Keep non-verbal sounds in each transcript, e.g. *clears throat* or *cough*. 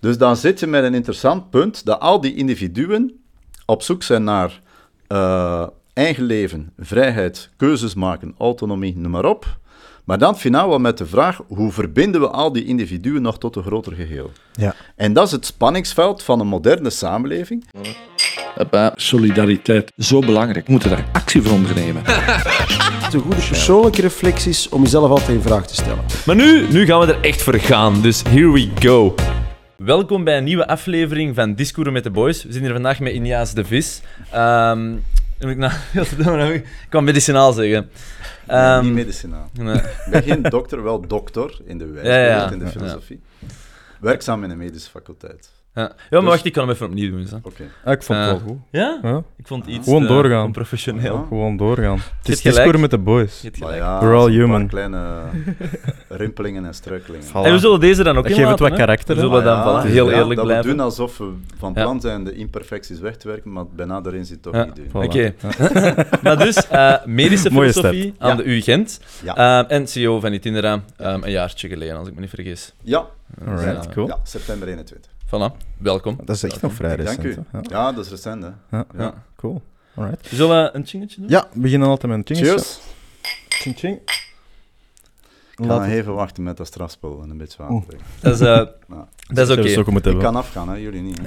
Dus dan zit je met een interessant punt dat al die individuen op zoek zijn naar eh, eigen leven, vrijheid, keuzes maken, autonomie, noem maar op. Maar dan finaal wel met de vraag, hoe verbinden we al die individuen nog tot een groter geheel? Ja. En dat is het spanningsveld van een moderne samenleving. Solidariteit, zo belangrijk. We moeten daar actie voor ondernemen. Het is een goede persoonlijke reflecties om jezelf altijd in vraag te stellen. Maar nu, nu gaan we er echt voor gaan, dus here we go. Welkom bij een nieuwe aflevering van Discours met de Boys. We zijn hier vandaag met Iniaas de Vis. Ehm moet ik, *laughs* nou, ik kan medicinaal zeggen. Ehm, Niet medicinaal. nee. Ik ben geen dokter, wel dokter in de Ja, ja. in de Ja. filosofie. Werkzaam in de medische faculteit. Ja. ja, maar wacht, ik kan hem even opnieuw doen. Zo. Oké. Ah, ik vond het Eh, wel goed. Ja? Ja. Ik vond het iets Gewoon te doorgaan. onprofessioneel. Ja. Gewoon doorgaan. Het hebt is gelijk. Discord met de boys. Je hebt Maar gelijk. ja, We're all zo'n paar human. kleine *laughs* rimpelingen en struikelingen. Voilà. En we zullen deze dan ook Dat geeft het inlaten, wat hè? karakter, We hè? zullen dan Maar voilà, heel ja, eerlijk dat blijven. we doen alsof we van Ja. plan zijn de imperfecties weg te werken, maar bijna erin zit toch Ja. niet doen. Voilà. Oké. *laughs* maar dus, eh, medische Mooie filosofie aan Ja. de U Gent. Ja. Eh, en CEO van Itinera ehm een jaartje geleden, als ik me niet vergis. Ja, Alright, Ja. cool. ja, september 21. Voilà, welkom. Dat is echt nog vrij Dank recent. u. hè. Ja. Ja, dat is recent, hè. Ja. Ja. Cool. Alright. We zullen een chingetje doen? Ja, we beginnen altijd met een chingetje. Cheers. Ching ching. Ik ga even wachten met dat strafspel en een beetje water. Dat is, eh, Ja. Dat is oké. Ik hebben. kan afgaan, hè. jullie niet. *laughs*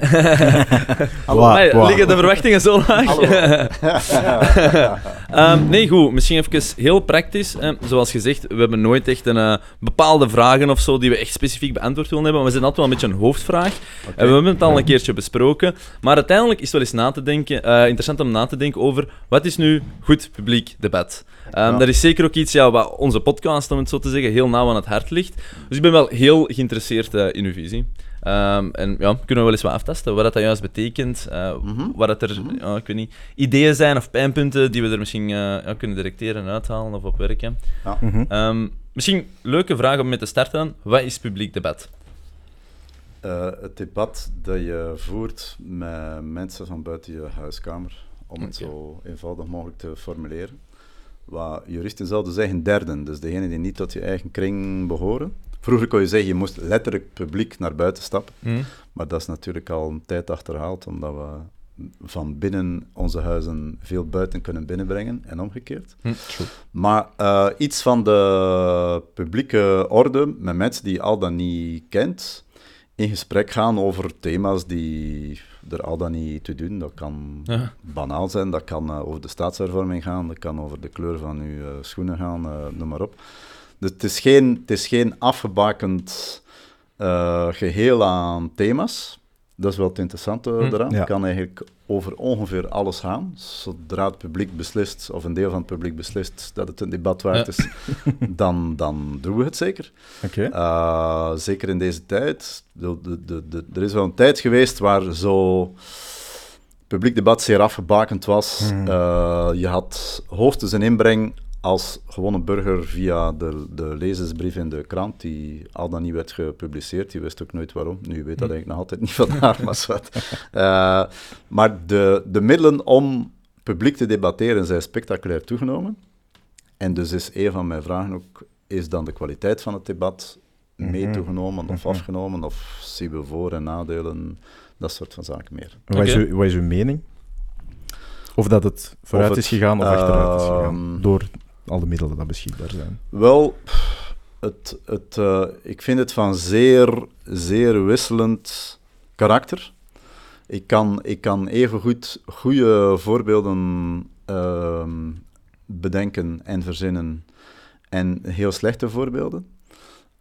Wow. Liggen de verwachtingen zo laag? *laughs* *laughs* Ehm, nee, goed. Misschien even heel praktisch. Ehm, zoals gezegd, we hebben nooit echt een eh, bepaalde vragen of zo die we echt specifiek beantwoord willen hebben. Maar we zijn altijd wel een beetje een hoofdvraag. En we hebben het al een keertje besproken. Maar uiteindelijk is het wel eens na te denken, eh, interessant om na te denken over wat is nu goed publiek debat. Ehm, Ja. Dat is zeker ook iets ja, wat onze podcast, om het zo te zeggen, heel nauw aan het hart ligt. Dus ik ben wel heel geïnteresseerd eh, in uw visie. Ehm, en ja, kunnen we wel eens wat aftasten, wat dat juist betekent, eh, Mhm. wat dat er, ja, ik weet niet, ideeën zijn of pijnpunten die we er misschien eh, ja, kunnen directeren en uithalen of op werken. Mhm. Ehm, misschien leuke vraag om mee te starten. Wat is publiek debat? Eh, het debat dat je voert met mensen van buiten je huiskamer, om het zo eenvoudig mogelijk te formuleren. Wat juristen zouden zeggen derden, dus degenen die niet tot je eigen kring behoren. Vroeger kon je zeggen, je moest letterlijk publiek naar buiten stappen, Hm? maar dat is natuurlijk al een tijd achterhaald, omdat we van binnen onze huizen veel buiten kunnen binnenbrengen en omgekeerd. Hm. Maar eh, iets van de publieke orde met mensen die je al dan niet kent, in gesprek gaan over thema's die er al dan niet te doen. Dat kan Ja. banaal zijn, dat kan eh, over de staatshervorming gaan, dat kan over de kleur van uw eh, schoenen gaan, noem maar op. Dus het is geen, het is geen afgebakend eh, geheel aan thema's. Dat is wel het interessante Hm. eraan. Ja. Het kan eigenlijk over ongeveer alles gaan. Zodra het publiek beslist, of een deel van het publiek beslist dat het een debat waard is, *laughs* dan, dan doen we het zeker. Oké. Uh, zeker in deze tijd. De, de, de, de- er is wel een tijd geweest waar zo publiek debat zeer afgebakend was. Mhm. Uh, je had hoogstens een inbreng als gewone burger via de, de lezersbrief in de krant, die al dan niet werd gepubliceerd. Die wist ook nooit waarom. Nu weet dat eigenlijk nog altijd niet *laughs* vandaag, maar zwart. Uh, maar de, de middelen om publiek te debatteren zijn spectaculair toegenomen. En dus is een van mijn vragen ook, is dan de kwaliteit van het debat mee Mhm. toegenomen of Mhm. afgenomen? Of zien we voor- en nadelen, dat soort van zaken meer? Wat, is uw, wat is uw mening? Of dat het vooruit het, is gegaan of achteruit is gegaan? ehm, Door al de middelen die beschikbaar zijn. Wel, het, het, eh, ik vind het van zeer, zeer wisselend karakter. Ik kan, ik kan evengoed goede voorbeelden ehm, bedenken en verzinnen en heel slechte voorbeelden.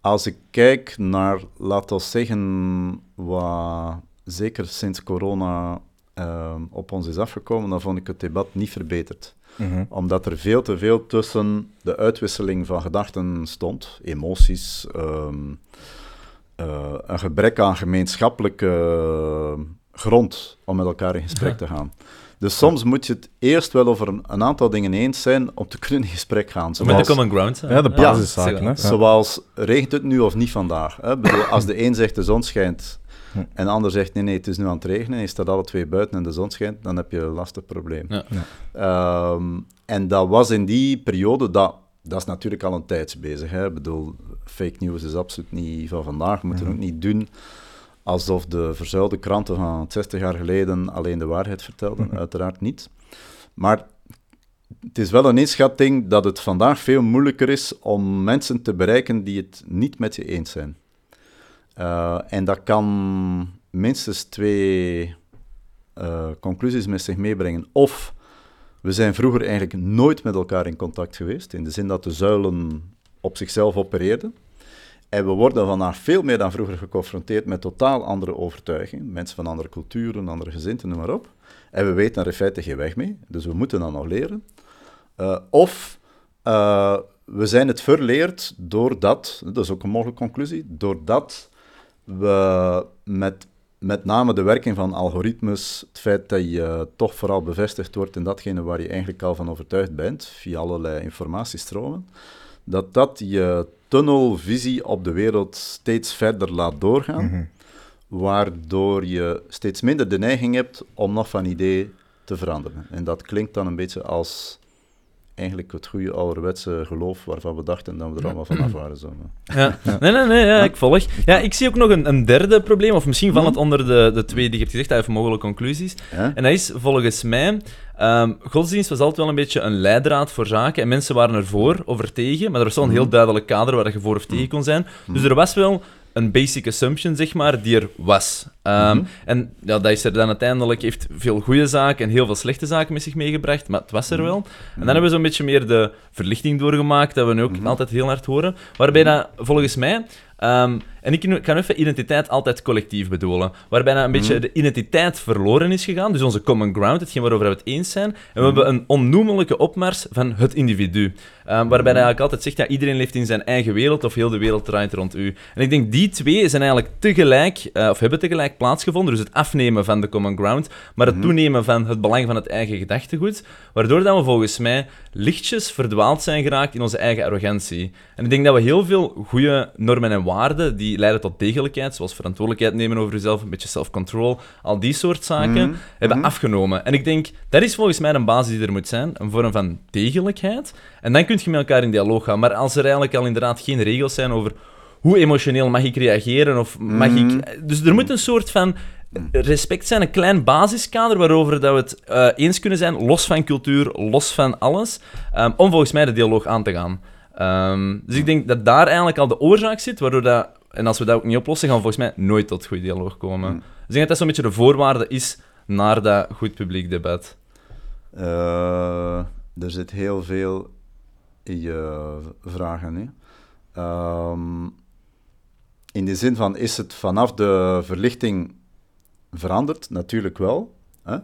Als ik kijk naar, laten we zeggen, wat zeker sinds corona ehm, op ons is afgekomen, dan vond ik het debat niet verbeterd Mhm. omdat er veel te veel tussen de uitwisseling van gedachten stond, emoties, ehm, eh, een gebrek aan gemeenschappelijke grond om met elkaar in gesprek te gaan. Dus soms moet je het eerst wel over een, een aantal dingen eens zijn om te kunnen in gesprek gaan. Met de Zoals, common ground. hè? Ja, de Ja, basiszaken, dat. zoals regent het nu of niet vandaag? Hè? Ik Bedoel, als de een zegt de zon schijnt Hm. en de ander zegt nee, nee, het is nu aan het regenen en je staat alle twee buiten en de zon schijnt, dan heb je een lastig probleem. Ja. Ehm, en dat was in die periode, dat, dat is natuurlijk al een tijdje bezig. Hè? Ik bedoel, fake news is absoluut niet van vandaag, we moeten ook niet doen alsof de verzuilde kranten van 60 jaar geleden alleen de waarheid vertelden. Uiteraard niet. Maar het is wel een inschatting dat het vandaag veel moeilijker is om mensen te bereiken die het niet met je eens zijn. Uh, en dat kan minstens twee uh, conclusies met zich meebrengen. Of we zijn vroeger eigenlijk nooit met elkaar in contact geweest, in de zin dat de zuilen op zichzelf opereerden. En we worden vandaag veel meer dan vroeger geconfronteerd met totaal andere overtuigingen. Mensen van andere culturen, andere gezinten, noem maar op. En we weten er in feite geen weg mee, dus we moeten dat nog leren. Uh, of we zijn het verleerd doordat, dat is ook een mogelijke conclusie, doordat we met met name de werking van algoritmes, het feit dat je toch vooral bevestigd wordt in datgene waar je eigenlijk al van overtuigd bent, via allerlei informatiestromen, dat dat je tunnelvisie op de wereld steeds verder laat doorgaan, Mhm. waardoor je steeds minder de neiging hebt om nog van idee te veranderen. En dat klinkt dan een beetje als eigenlijk het goede ouderwetse geloof waarvan we dachten dat we er allemaal vanaf waren. Zo. Ja. Nee, nee, nee, ja, ik volg. Ja, ik zie ook nog een, een derde probleem, of misschien valt het onder de, de twee die je hebt gezegd, even mogelijke conclusies. Ja? En dat is volgens mij, ehm, godsdienst was altijd wel een beetje een leidraad voor zaken. En mensen waren er voor of er tegen, maar er was wel een heel duidelijk kader waar je voor of tegen kon zijn. Dus er was wel een basic assumption, zeg maar, die er was. Ehm, En ja, dat is er dan uiteindelijk, heeft veel goede zaken en heel veel slechte zaken met zich meegebracht, maar het was er wel. En dan hebben we zo'n beetje meer de verlichting doorgemaakt, dat we nu ook altijd heel hard horen. Waarbij dat, volgens mij, ehm, en ik kan even identiteit altijd collectief bedoelen, waarbij dat een beetje de identiteit verloren is gegaan, dus onze common ground, hetgeen waarover we het eens zijn, en we hebben een onnoemelijke opmars van het individu. Ehm, waarbij dat eigenlijk altijd zegt, ja, iedereen leeft in zijn eigen wereld, of heel de wereld draait rond u. En ik denk, die twee zijn eigenlijk tegelijk, eh, of hebben tegelijk plaatsgevonden, dus het afnemen van de common ground, maar het toenemen van het belang van het eigen gedachtegoed, waardoor dat we volgens mij lichtjes verdwaald zijn geraakt in onze eigen arrogantie. En ik denk dat we heel veel goede normen en waarden, die leiden tot degelijkheid, zoals verantwoordelijkheid nemen over jezelf, een beetje self-control, al die soort zaken, hebben afgenomen. En ik denk, dat is volgens mij een basis die er moet zijn, een vorm van degelijkheid. En dan kun je met elkaar in dialoog gaan. Maar als er eigenlijk al inderdaad geen regels zijn over hoe emotioneel mag ik reageren, of mag ik... Dus er moet een soort van respect zijn, een klein basiskader waarover dat we het eh, eens kunnen zijn, los van cultuur, los van alles, ehm, om volgens mij de dialoog aan te gaan. Ehm, dus ik denk dat daar eigenlijk al de oorzaak zit, waardoor dat, en als we dat ook niet oplossen, gaan we volgens mij nooit tot goede dialoog komen. Dus ik denk dat dat zo'n beetje de voorwaarde is naar dat goed publiek debat. Eh, er zit heel veel in je vragen. Hè. Ehm, in de zin van, is het vanaf de verlichting veranderd? Natuurlijk wel. Hè.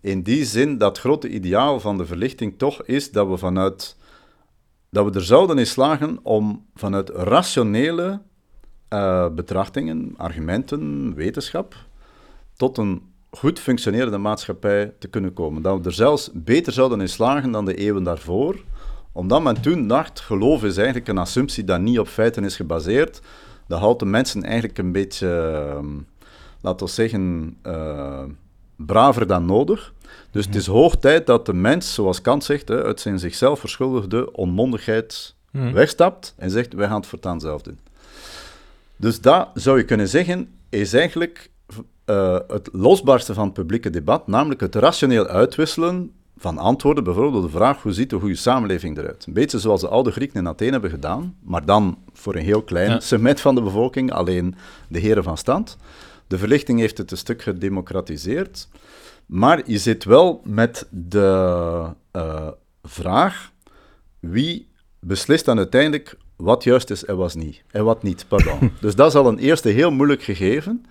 In die zin dat grote ideaal van de verlichting toch is dat we vanuit dat we er zouden in slagen om vanuit rationele eh, betrachtingen, argumenten, wetenschap, tot een goed functionerende maatschappij te kunnen komen. Dat we er zelfs beter zouden in slagen dan de eeuwen daarvoor, omdat men toen dacht, geloof is eigenlijk een assumptie dat niet op feiten is gebaseerd. Dat houdt de mensen eigenlijk een beetje, uh, laten we zeggen, uh, braver dan nodig. Dus het is hoog tijd dat de mens, zoals Kant zegt, uit zijn zichzelf verschuldigde onmondigheid Mhm. wegstapt en zegt, wij gaan het voortaan zelf doen. Dus dat zou je kunnen zeggen, is eigenlijk uh, het losbarsten van het publieke debat, namelijk het rationeel uitwisselen van antwoorden, bijvoorbeeld op de vraag, hoe ziet de goede samenleving eruit? Een beetje zoals de oude Grieken in Athene hebben gedaan, maar dan voor een heel klein Ja. segment van de bevolking, alleen de heren van stand. De verlichting heeft het een stuk gedemocratiseerd, maar je zit wel met de uh, vraag, wie beslist dan uiteindelijk wat juist is en wat niet. En wat niet, pardon. *laughs* dus dat is al een eerste heel moeilijk gegeven.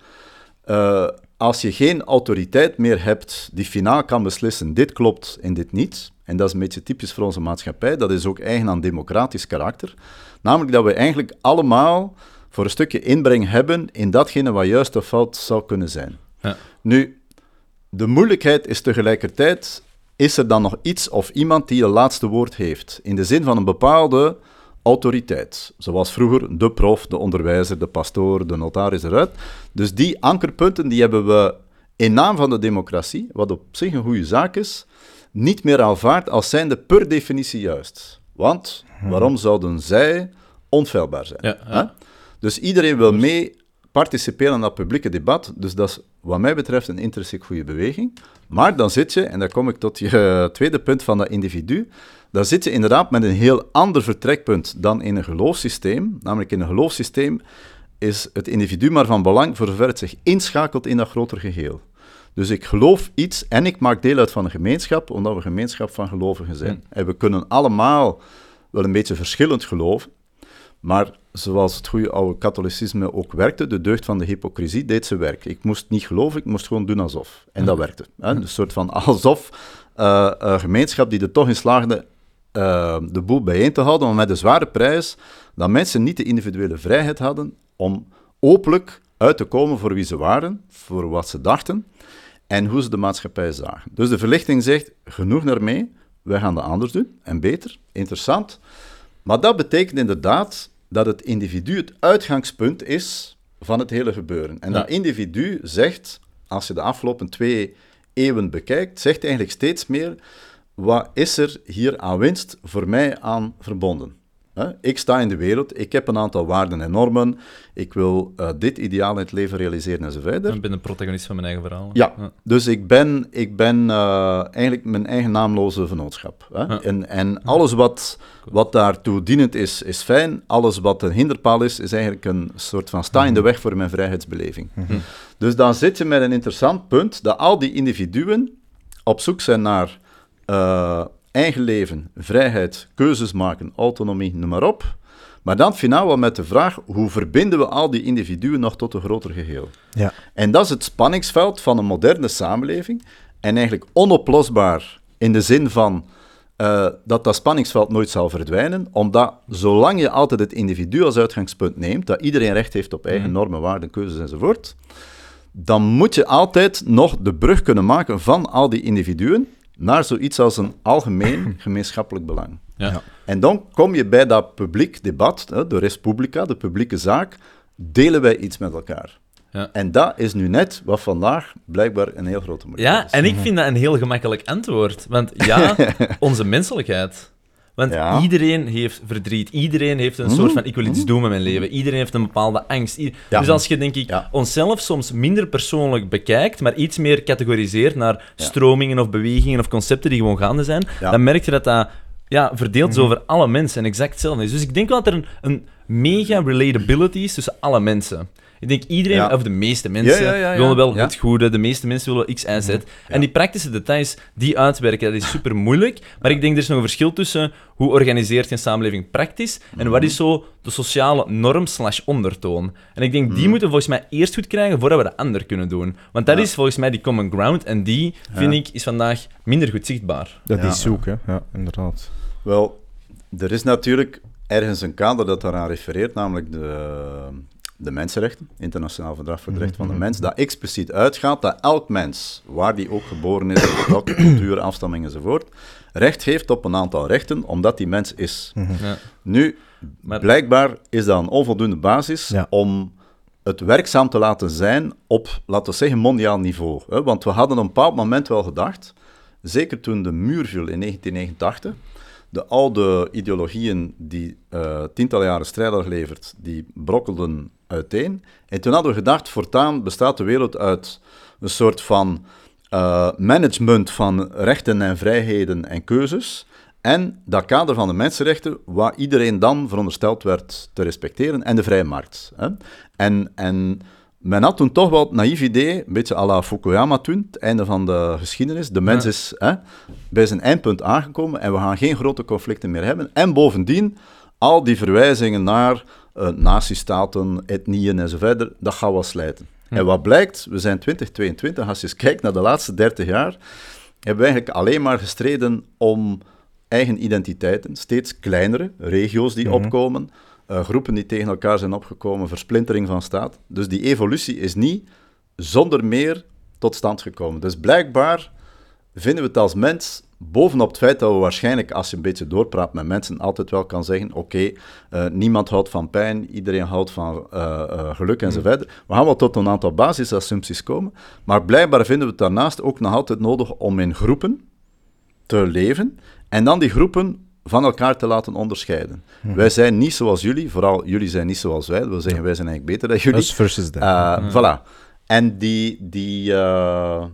Uh, als je geen autoriteit meer hebt die finaal kan beslissen, dit klopt en dit niet, en dat is een beetje typisch voor onze maatschappij, dat is ook eigen aan democratisch karakter, namelijk dat we eigenlijk allemaal voor een stukje inbreng hebben in datgene wat juist of fout zou kunnen zijn. Ja. Nu, de moeilijkheid is tegelijkertijd, is er dan nog iets of iemand die het laatste woord heeft, in de zin van een bepaalde autoriteit. Zoals vroeger de prof, de onderwijzer, de pastoor, de notaris eruit. Dus die ankerpunten die hebben we in naam van de democratie, wat op zich een goede zaak is, niet meer aanvaard als zijnde per definitie juist. Want waarom zouden zij onfeilbaar zijn? Ja. Dus iedereen wil mee participeren aan dat publieke debat. Dus dat is wat mij betreft een intrinsiek goede beweging. Maar dan zit je, en dan kom ik tot je tweede punt van dat individu, dan zit je inderdaad met een heel ander vertrekpunt dan in een geloofssysteem. Namelijk in een geloofssysteem is het individu maar van belang voor zover het zich inschakelt in dat groter geheel. Dus ik geloof iets en ik maak deel uit van een gemeenschap, omdat we een gemeenschap van gelovigen zijn. En we kunnen allemaal wel een beetje verschillend geloven, maar zoals het goede oude katholicisme ook werkte, de deugd van de hypocrisie deed zijn werk. Ik moest niet geloven, ik moest gewoon doen alsof. En dat werkte. Hè? Dus een soort van alsof een gemeenschap die er toch in slaagde eh, de boel bijeen te houden, maar met de zware prijs dat mensen niet de individuele vrijheid hadden om openlijk uit te komen voor wie ze waren, voor wat ze dachten en hoe ze de maatschappij zagen. Dus de verlichting zegt, genoeg daarmee, wij gaan dat anders doen en beter, interessant. Maar dat betekent inderdaad dat het individu het uitgangspunt is van het hele gebeuren. En dat individu zegt, als je de afgelopen twee eeuwen bekijkt, zegt eigenlijk steeds meer, wat is er hier aan winst voor mij aan verbonden? Ik sta in de wereld, ik heb een aantal waarden en normen, ik wil eh, dit ideaal in het leven realiseren en zo verder. Ik ben de protagonist van mijn eigen verhaal. Ja, dus ik ben, ik ben eh, eigenlijk mijn eigen naamloze vennootschap. Hè? Ja. En, en alles wat, wat daartoe dienend is, is fijn. Alles wat een hinderpaal is, is eigenlijk een soort van sta in de weg voor mijn vrijheidsbeleving. Dus dan zit je met een interessant punt dat al die individuen op zoek zijn naar eh, eigen leven, vrijheid, keuzes maken, autonomie, noem maar op. Maar dan finaal wel met de vraag, hoe verbinden we al die individuen nog tot een groter geheel? Ja. En dat is het spanningsveld van een moderne samenleving. En eigenlijk onoplosbaar in de zin van eh, dat dat spanningsveld nooit zal verdwijnen, omdat zolang je altijd het individu als uitgangspunt neemt, dat iedereen recht heeft op eigen normen, waarden, keuzes enzovoort, dan moet je altijd nog de brug kunnen maken van al die individuen naar zoiets als een algemeen *clears throat* gemeenschappelijk belang. Ja. Ja. En dan kom je bij dat publiek debat, hè, de res publica, de publieke zaak, delen wij iets met elkaar. Ja. En dat is nu net wat vandaag blijkbaar een heel grote moeilijkheid Ja, is. en ik vind dat een heel gemakkelijk antwoord. Want ja, *laughs* onze menselijkheid. Want Ja. iedereen heeft verdriet. Iedereen heeft een soort van, ik wil iets doen met mijn leven. Iedereen heeft een bepaalde angst. I- Ja. Dus als je, denk ik, Ja. onszelf soms minder persoonlijk bekijkt, maar iets meer categoriseert naar stromingen of bewegingen of concepten die gewoon gaande zijn, dan merk je dat dat ja, verdeeld is over alle mensen en exact hetzelfde is. Dus ik denk wel dat er een, een mega relatability is tussen alle mensen. Ik denk iedereen, Ja. of de meeste mensen, Ja, ja, ja, ja. willen wel Ja. het goede. De meeste mensen willen X, Y, Z. En die praktische details, die uitwerken, dat is super moeilijk. Maar ik denk er is nog een verschil tussen hoe organiseert je een samenleving praktisch en wat is zo de sociale norm slash ondertoon. En ik denk, die moeten we volgens mij eerst goed krijgen voordat we de ander kunnen doen. Want dat Ja. is volgens mij die common ground en die, vind ik, is vandaag minder goed zichtbaar. Dat Ja. is zoek, hè. Ja, inderdaad. Wel, er is natuurlijk ergens een kader dat daaraan refereert, namelijk de, de mensenrechten, Internationaal Verdrag voor de Rechten van de Mens, dat expliciet uitgaat dat elk mens, waar die ook geboren is, welke *clears throat* cultuur, afstamming enzovoort, recht heeft op een aantal rechten, omdat die mens is. Ja. Nu, Maar- blijkbaar is dat een onvoldoende basis Ja. om het werkzaam te laten zijn op, laten we zeggen, mondiaal niveau. Hè? Want we hadden op een bepaald moment wel gedacht, zeker toen de muur viel in 1989, de oude ideologieën die eh, tientallen jaren strijd geleverd, die brokkelden uiteen. En toen hadden we gedacht, voortaan bestaat de wereld uit een soort van eh, management van rechten en vrijheden en keuzes. En dat kader van de mensenrechten, waar iedereen dan verondersteld werd te respecteren, en de vrije markt. Hè. En, en men had toen toch wel het naïef idee, een beetje à la Fukuyama toen, het einde van de geschiedenis. De mens Ja. is hè, bij zijn eindpunt aangekomen en we gaan geen grote conflicten meer hebben. En bovendien, al die verwijzingen naar eh nazistaten, etnieën en zo verder, dat gaat wel slijten. En wat blijkt, we zijn 2022, als je eens kijkt naar de laatste 30 jaar, hebben we eigenlijk alleen maar gestreden om eigen identiteiten, steeds kleinere regio's die opkomen, eh, groepen die tegen elkaar zijn opgekomen, versplintering van staat. Dus die evolutie is niet zonder meer tot stand gekomen. Dus blijkbaar vinden we het als mens, bovenop het feit dat we waarschijnlijk, als je een beetje doorpraat met mensen, altijd wel kan zeggen, oké, eh, niemand houdt van pijn, iedereen houdt van eh, geluk en zo verder. We gaan wel tot een aantal basisassumpties komen, maar blijkbaar vinden we het daarnaast ook nog altijd nodig om in groepen te leven en dan die groepen van elkaar te laten onderscheiden. Wij zijn niet zoals jullie, vooral jullie zijn niet zoals wij. Dat wil zeggen, wij zijn eigenlijk beter dan jullie. Us versus them. Eh, Voilà. En die, die, eh,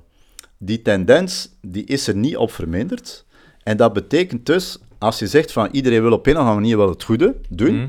die tendens die is er niet op verminderd. En dat betekent dus, als je zegt van iedereen wil op een of andere manier wel het goede doen, Mhm.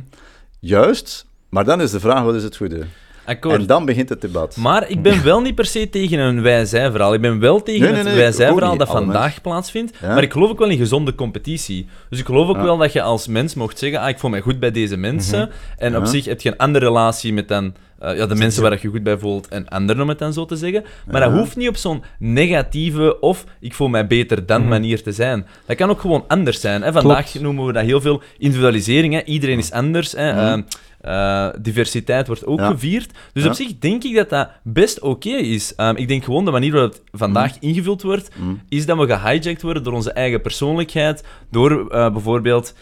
juist, maar dan is de vraag, wat is het goede? Akkoord. En dan begint het debat. Maar ik ben wel niet per se tegen een wij-zij-verhaal. Ik ben wel tegen Nee, nee, het wij-zij-verhaal dat vandaag plaatsvindt. Ja. Maar ik geloof ook wel in gezonde competitie. Dus ik geloof ook Ja. wel dat je als mens mocht zeggen: ah, ik voel mij goed bij deze mensen. En op zich heb je een andere relatie met dan, ja, de mensen waar je goed bij voelt en anderen, om het dan zo te zeggen. Maar dat hoeft niet op zo'n negatieve of ik voel mij beter dan manier te zijn. Dat kan ook gewoon anders zijn. Hè. Vandaag Klopt. noemen we dat heel veel individualisering. Hè. Iedereen is anders. Hè. Ja. Ehm, eh, diversiteit wordt ook Ja. gevierd. Dus Ja. op zich denk ik dat dat best oké is. Ehm, ik denk gewoon de manier waarop het vandaag ingevuld wordt, Mm. is dat we gehijacked worden door onze eigen persoonlijkheid, door eh, bijvoorbeeld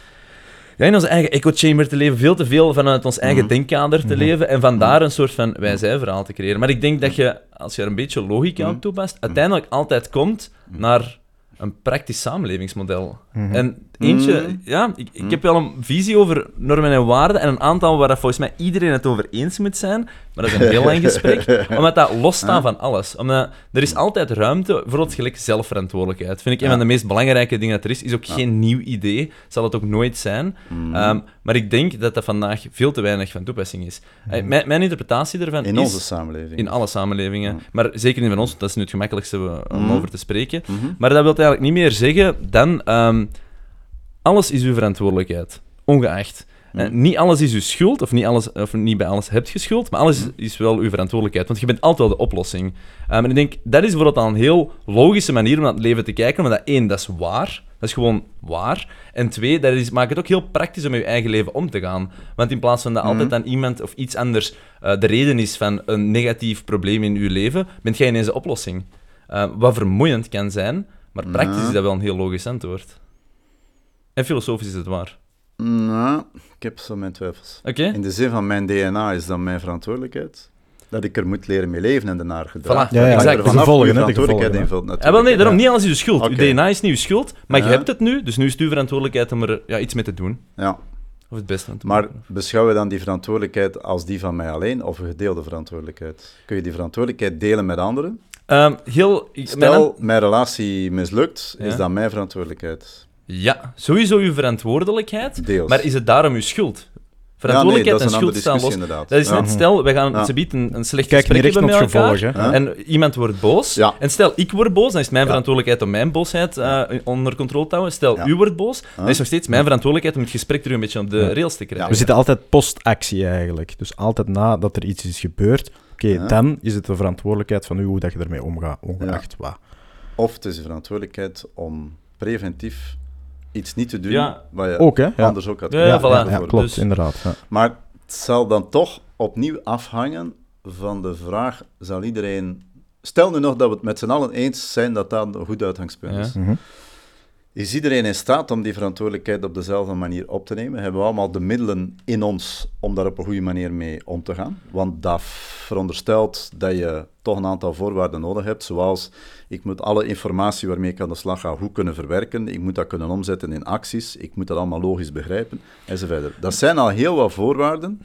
ja, in onze eigen echo-chamber te leven, veel te veel vanuit ons eigen Mhm. denkkader te leven en vandaar een soort van wij-zij-verhaal te creëren. Maar ik denk dat je, als je er een beetje logica Mhm. op toepast, uiteindelijk altijd komt naar een praktisch samenlevingsmodel. En eentje, Mhm. ja, ik, ik heb wel een visie over normen en waarden en een aantal waar dat volgens mij iedereen het over eens moet zijn, maar dat is een heel lang gesprek, *laughs* omdat dat losstaat van alles. Omdat er is altijd ruimte voor het gelijk zelfverantwoordelijkheid. Vind ik een Ja. van de meest belangrijke dingen dat er is. Is ook geen nieuw idee, zal het ook nooit zijn. Ehm, maar ik denk dat dat vandaag veel te weinig van toepassing is. Mijn, mijn interpretatie ervan In is... onze samenleving. In alle samenlevingen. Maar zeker niet van ons, dat is nu het gemakkelijkste om over te spreken. Maar dat wil eigenlijk niet meer zeggen dan... ehm, alles is uw verantwoordelijkheid. Ongeacht. Mhm. Niet alles is uw schuld, of niet, alles, of niet bij alles hebt je schuld, maar alles is wel uw verantwoordelijkheid. Want je bent altijd wel de oplossing. Um, en ik denk, dat is bijvoorbeeld al een heel logische manier om naar het leven te kijken. Want dat één, dat is waar. Dat is gewoon waar. En twee, dat is, maakt het ook heel praktisch om met je eigen leven om te gaan. Want in plaats van dat altijd dan iemand of iets anders eh, de reden is van een negatief probleem in je leven, bent jij ineens de oplossing. Uh, wat vermoeiend kan zijn, maar praktisch is dat wel een heel logisch antwoord. En filosofisch is het waar. Nou, ik heb zo mijn twijfels. Oké? In de zin van mijn DNA is dat mijn verantwoordelijkheid. Dat ik er moet leren mee leven en daarnaar gedragen. Voilà, Ja, exact. de gevolgen, hè, de verantwoordelijkheid gevolgen, invult, Ja, wel nee, daarom Ja. niet alles is je schuld. Oké. Je DNA is niet je schuld, maar je Ja. hebt het nu, dus nu is het uw verantwoordelijkheid om er ja, iets mee te doen. Ja, Of het beste aan te maar maken. beschouw je dan die verantwoordelijkheid als die van mij alleen of een gedeelde verantwoordelijkheid? Kun je die verantwoordelijkheid delen met anderen? Ehm, heel... ik- Stel, mijn- mijn relatie mislukt, Ja. is dat mijn verantwoordelijkheid? Ja, sowieso uw verantwoordelijkheid, Deels. maar is het daarom uw schuld? ja, nee, Verantwoordelijkheid dat is een en schuld staan discussie los. inderdaad. Dat is Ja. net, stel, we gaan Ja. ze een, een slecht Kijk gesprek hebben met elkaar. Ja. en iemand wordt boos, Ja. en stel ik word boos, dan is het mijn verantwoordelijkheid om mijn boosheid eh, onder controle te houden. Stel Ja. u wordt boos, dan is het nog steeds mijn verantwoordelijkheid om het gesprek terug een beetje op de Ja. rails te krijgen. We zitten altijd post-actie eigenlijk. Dus altijd nadat er iets is gebeurd, oké, Ja. dan is het de verantwoordelijkheid van u hoe dat je ermee omgaat, ongeacht wat. Of het is je verantwoordelijkheid om preventief iets niet te doen Ja. wat je Ook, hè? Ja, anders ook had Ja, kunnen ja, ja, klopt, Dus- inderdaad. Ja. Maar het zal dan toch opnieuw afhangen van de vraag: zal iedereen. Stel nu nog dat we het met z'n allen eens zijn dat dat een goed uitgangspunt Ja. is. Mhm. Is iedereen in staat om die verantwoordelijkheid op dezelfde manier op te nemen? Hebben we allemaal de middelen in ons om daar op een goede manier mee om te gaan? Want dat veronderstelt dat je toch een aantal voorwaarden nodig hebt, zoals ik moet alle informatie waarmee ik aan de slag ga goed kunnen verwerken, ik moet dat kunnen omzetten in acties, ik moet dat allemaal logisch begrijpen, enzovoort. Dat zijn al heel wat voorwaarden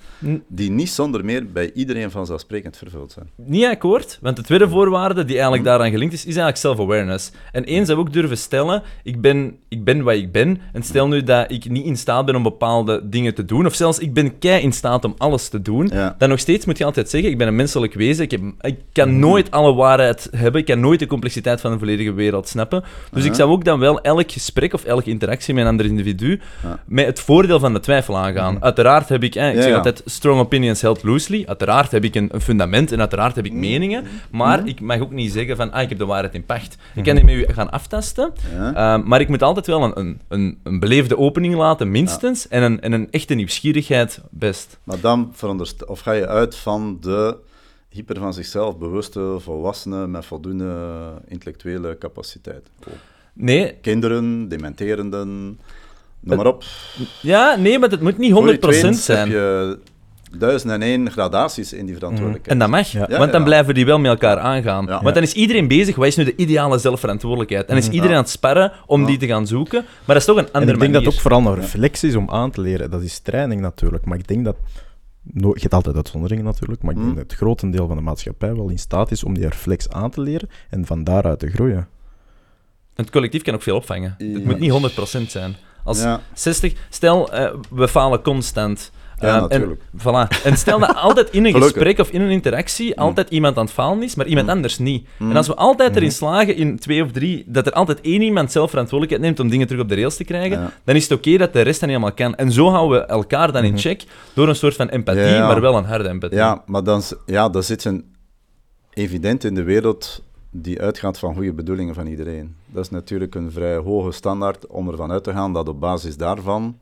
die niet zonder meer bij iedereen vanzelfsprekend vervuld zijn. Niet akkoord, want de tweede voorwaarde die eigenlijk daaraan gelinkt is, is eigenlijk self-awareness. En eens dat we ook durven stellen, ik ben, ik ben wat ik ben, en stel nu dat ik niet in staat ben om bepaalde dingen te doen, of zelfs ik ben kei in staat om alles te doen, Ja. dan nog steeds moet je altijd zeggen, ik ben een menselijk wezen, ik, heb, ik kan nooit alle waarheid hebben, ik kan nooit de complexiteit van de volledige wereld snappen. Dus ik zou ook dan wel elk gesprek of elke interactie met een ander individu met het voordeel van de twijfel aangaan. Uiteraard heb ik, eh, ik Ja, zeg ja. altijd, strong opinions held loosely. Uiteraard heb ik een, een fundament en uiteraard heb ik meningen, maar ik mag ook niet zeggen van, ah, ik heb de waarheid in pacht. Ik kan die met u gaan aftasten? Ehm, maar ik moet altijd wel een, een, een, beleefde opening laten, minstens, en, een, en een echte nieuwsgierigheid, best. Maar dan of ga je uit van de hyper van zichzelf bewuste volwassenen met voldoende intellectuele capaciteit. Nee, Kinderen, dementerenden, noem maar op. ja, nee, maar het moet niet 100% Voor je het weet zijn. Heb je duizend en één gradaties in die verantwoordelijkheid. En dat mag, Ja. Ja, want dan ja. blijven die wel met elkaar aangaan. Ja. Want dan is iedereen bezig, wat is nu de ideale zelfverantwoordelijkheid? En is iedereen Ja. aan het sparren om Ja. die te gaan zoeken, maar dat is toch een En andere ik denk manier. dat ook vooral een reflex is om aan te leren. Dat is training natuurlijk, maar ik denk dat... No, je hebt altijd uitzonderingen natuurlijk, maar ik denk Mm. dat het grotendeel van de maatschappij wel in staat is om die reflex aan te leren en van daaruit te groeien. Het collectief kan ook veel opvangen. Het moet niet 100% zijn. Als Ja. 60... Stel, eh, we falen constant. Ja, natuurlijk. En, voilà. en stel dat altijd in een gesprek of in een interactie altijd iemand aan het falen is, maar iemand Mm. anders niet. Mm. En als we altijd erin slagen, in twee of drie, dat er altijd één iemand zelf verantwoordelijkheid neemt om dingen terug op de rails te krijgen, Ja. dan is het oké dat de rest dat niet helemaal kan. En zo houden we elkaar dan in check door een soort van empathie, Ja. maar wel een harde empathie. Ja, maar dan, ja, dat zit een evident in de wereld die uitgaat van goede bedoelingen van iedereen. Dat is natuurlijk een vrij hoge standaard om ervan uit te gaan dat op basis daarvan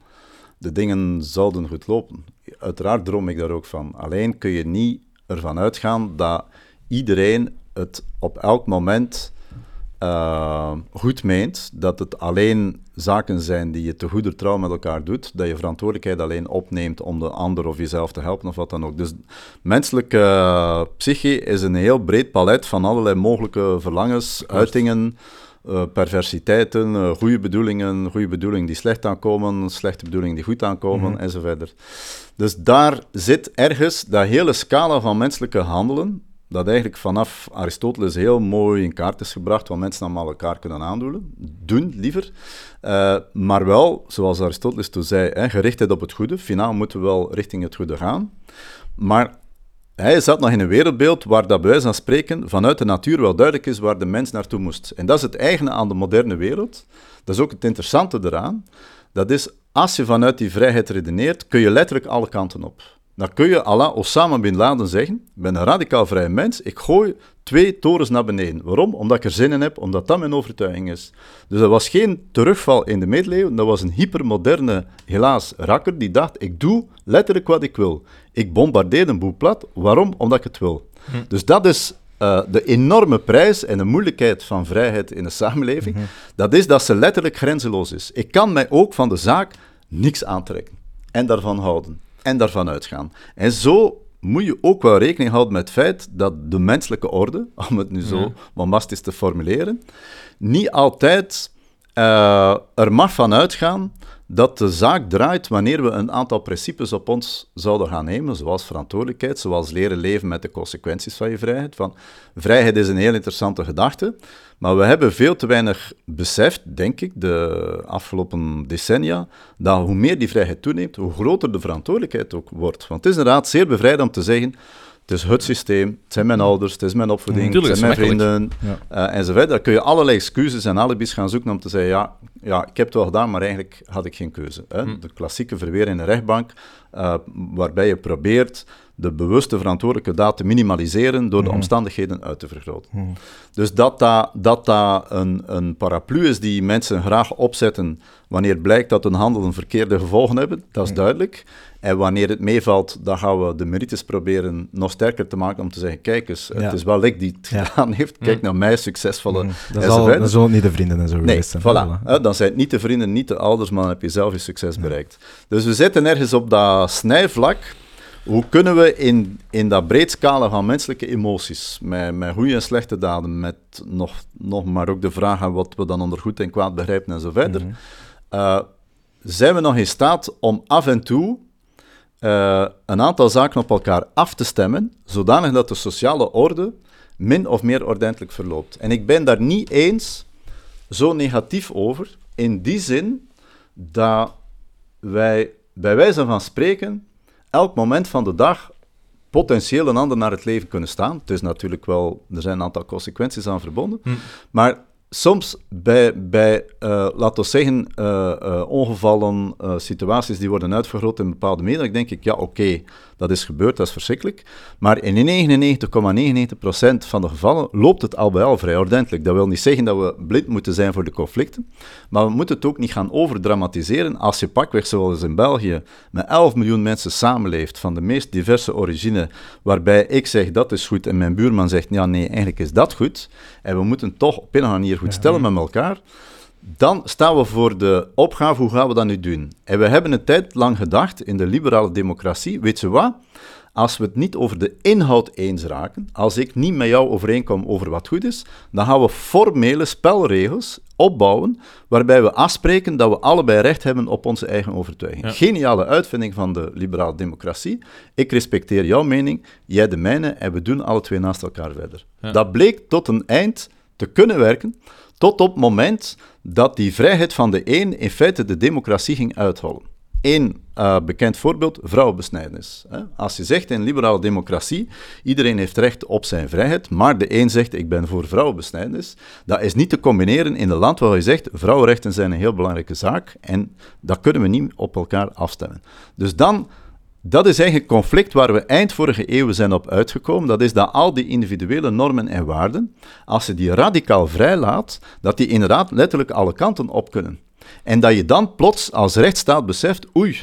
de dingen zouden goed lopen. Uiteraard droom ik daar ook van. Alleen kun je niet ervan uitgaan dat iedereen het op elk moment eh, goed meent, dat het alleen zaken zijn die je te goeder trouw met elkaar doet, dat je verantwoordelijkheid alleen opneemt om de ander of jezelf te helpen of wat dan ook. Dus menselijke eh, psyche is een heel breed palet van allerlei mogelijke verlangens, uitingen, eh, perversiteiten, eh, goede bedoelingen, goede bedoelingen die slecht aankomen, slechte bedoelingen die goed aankomen, Mhm. enzovoort. Dus daar zit ergens dat hele scala van menselijke handelen, dat eigenlijk vanaf Aristoteles heel mooi in kaart is gebracht, wat mensen allemaal elkaar kunnen aandoen, doen liever. Eh, maar wel, zoals Aristoteles toen zei, hè, gerichtheid op het goede. Finaal moeten we wel richting het goede gaan. Maar hij zat nog in een wereldbeeld waar dat bij wijze van spreken vanuit de natuur wel duidelijk is waar de mens naartoe moest. En dat is het eigene aan de moderne wereld. Dat is ook het interessante eraan. Dat is, als je vanuit die vrijheid redeneert, kun je letterlijk alle kanten op. Dan kun je la Osama Bin Laden zeggen, ik ben een radicaal vrije mens, ik gooi twee torens naar beneden. Waarom? Omdat ik er zin in heb, omdat dat mijn overtuiging is. Dus dat was geen terugval in de middeleeuwen, dat was een hypermoderne, helaas, rakker die dacht, ik doe letterlijk wat ik wil. Ik bombardeer een boel plat, waarom? Omdat ik het wil. Dus dat is eh, de enorme prijs en de moeilijkheid van vrijheid in de samenleving, dat is dat ze letterlijk grenzeloos is. Ik kan mij ook van de zaak niks aantrekken en daarvan houden en daarvan uitgaan. En zo moet je ook wel rekening houden met het feit dat de menselijke orde, *laughs* om het nu zo bombastisch te formuleren, niet altijd eh, er mag van uitgaan dat de zaak draait wanneer we een aantal principes op ons zouden gaan nemen, zoals verantwoordelijkheid, zoals leren leven met de consequenties van je vrijheid. Van, vrijheid is een heel interessante gedachte, maar we hebben veel te weinig beseft, denk ik, de afgelopen decennia, dat hoe meer die vrijheid toeneemt, hoe groter de verantwoordelijkheid ook wordt. Want het is inderdaad zeer bevrijdend om te zeggen, het is het systeem, het zijn mijn ouders, het is mijn opvoeding, Tuurlijk, het zijn mijn vrienden, eh, enzovoort. Daar kun je allerlei excuses en alibis gaan zoeken om te zeggen, ja, ja, ik heb het wel gedaan, maar eigenlijk had ik geen keuze. Hè? Hm. De klassieke verweer in de rechtbank, eh, waarbij je probeert de bewuste verantwoordelijke daad te minimaliseren door de omstandigheden uit te vergroten. Dus dat dat, dat, dat een, een paraplu is die mensen graag opzetten wanneer blijkt dat hun handelen verkeerde gevolgen hebben, dat is duidelijk. En wanneer het meevalt, dan gaan we de merites proberen nog sterker te maken om te zeggen, kijk eens, Ja. het is wel ik die het Ja. gedaan heeft, kijk naar mij, succesvolle Dat zal, dat zullen niet de vrienden en zo Nee, geweest zijn. voilà. Dan zijn het niet de vrienden, niet de ouders, maar dan heb je zelf je succes bereikt. Dus we zitten ergens op dat snijvlak. Hoe kunnen we in, in dat breed scala van menselijke emoties, met, met goede en slechte daden, met nog, nog maar ook de vraag aan wat we dan onder goed en kwaad begrijpen en zo verder, eh, zijn we nog in staat om af en toe eh, een aantal zaken op elkaar af te stemmen, zodanig dat de sociale orde min of meer ordentelijk verloopt. En ik ben daar niet eens zo negatief over, in die zin dat wij bij wijze van spreken elk moment van de dag potentieel een ander naar het leven kunnen staan. Het is natuurlijk wel, er zijn een aantal consequenties aan verbonden, maar soms bij, bij eh, laten we zeggen, eh, eh, ongevallen, situaties die worden uitvergroot in bepaalde media, denk ik, ja, oké, dat is gebeurd, dat is verschrikkelijk. Maar in 99,99% van de gevallen loopt het al bij al vrij ordentelijk. Dat wil niet zeggen dat we blind moeten zijn voor de conflicten, maar we moeten het ook niet gaan overdramatiseren als je pakweg, zoals in België, met 11 miljoen mensen samenleeft, van de meest diverse origine, waarbij ik zeg dat is goed en mijn buurman zegt ja, nee, eigenlijk is dat goed. En we moeten toch op een of andere manier goed stellen met elkaar. Dan staan we voor de opgave, hoe gaan we dat nu doen? En we hebben een tijd lang gedacht, in de liberale democratie, weet je wat? Als we het niet over de inhoud eens raken, als ik niet met jou overeenkom over wat goed is, dan gaan we formele spelregels opbouwen waarbij we afspreken dat we allebei recht hebben op onze eigen overtuiging. Geniale uitvinding van de liberale democratie. Ik respecteer jouw mening, jij de mijne en we doen alle twee naast elkaar verder. Dat bleek tot een eind te kunnen werken, tot op het moment dat die vrijheid van de een in feite de democratie ging uithollen. Eén eh, bekend voorbeeld, vrouwenbesnijdenis. Als je zegt in liberale democratie, iedereen heeft recht op zijn vrijheid, maar de een zegt ik ben voor vrouwenbesnijdenis, dat is niet te combineren in een land waar je zegt vrouwenrechten zijn een heel belangrijke zaak en dat kunnen we niet op elkaar afstemmen. Dus dan, dat is eigenlijk het conflict waar we eind vorige eeuw zijn op uitgekomen, dat is dat al die individuele normen en waarden, als je die radicaal vrijlaat, dat die inderdaad letterlijk alle kanten op kunnen. En dat je dan plots als rechtsstaat beseft, oei,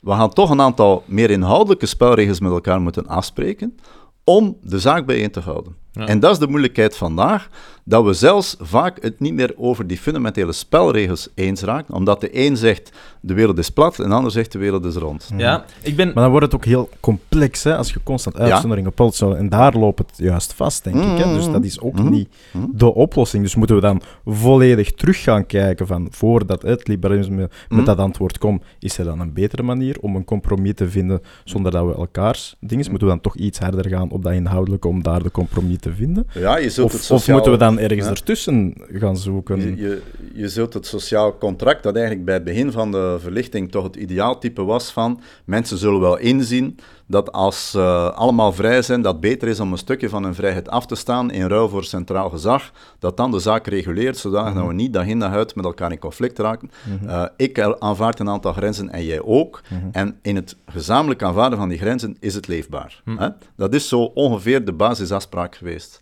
we gaan toch een aantal meer inhoudelijke spelregels met elkaar moeten afspreken om de zaak bijeen te houden. En dat is de moeilijkheid vandaag, dat we zelfs vaak het niet meer over die fundamentele spelregels eens raken, omdat de een zegt de wereld is plat en de ander zegt de wereld is rond. Ja, ik ben... Maar dan wordt het ook heel complex, hè, als je constant uitzonderingen polt. Zo, en daar loopt het juist vast, denk ik. Hè. Dus dat is ook Mhm. niet de oplossing. Dus moeten we dan volledig terug gaan kijken van voordat het liberalisme met dat antwoord komt, is er dan een betere manier om een compromis te vinden zonder dat we elkaars dingen... Moeten we dan toch iets harder gaan op dat inhoudelijke om daar de compromis te vinden? Ja, je zult het Of, of sociaal- moeten we dan ergens Ja. ertussen gaan zoeken? Je, je, je zult het sociaal contract, dat eigenlijk bij het begin van de verlichting toch het ideaaltype was van mensen zullen wel inzien dat als ze allemaal vrij zijn, dat het beter is om een stukje van hun vrijheid af te staan in ruil voor centraal gezag, dat dan de zaak reguleert, zodat Mhm. we niet dag in dag uit met elkaar in conflict raken. Eh, ik aanvaard een aantal grenzen en jij ook. Mhm. En in het gezamenlijk aanvaarden van die grenzen is het leefbaar. Mhm. Hè? Dat is zo ongeveer de basisafspraak geweest.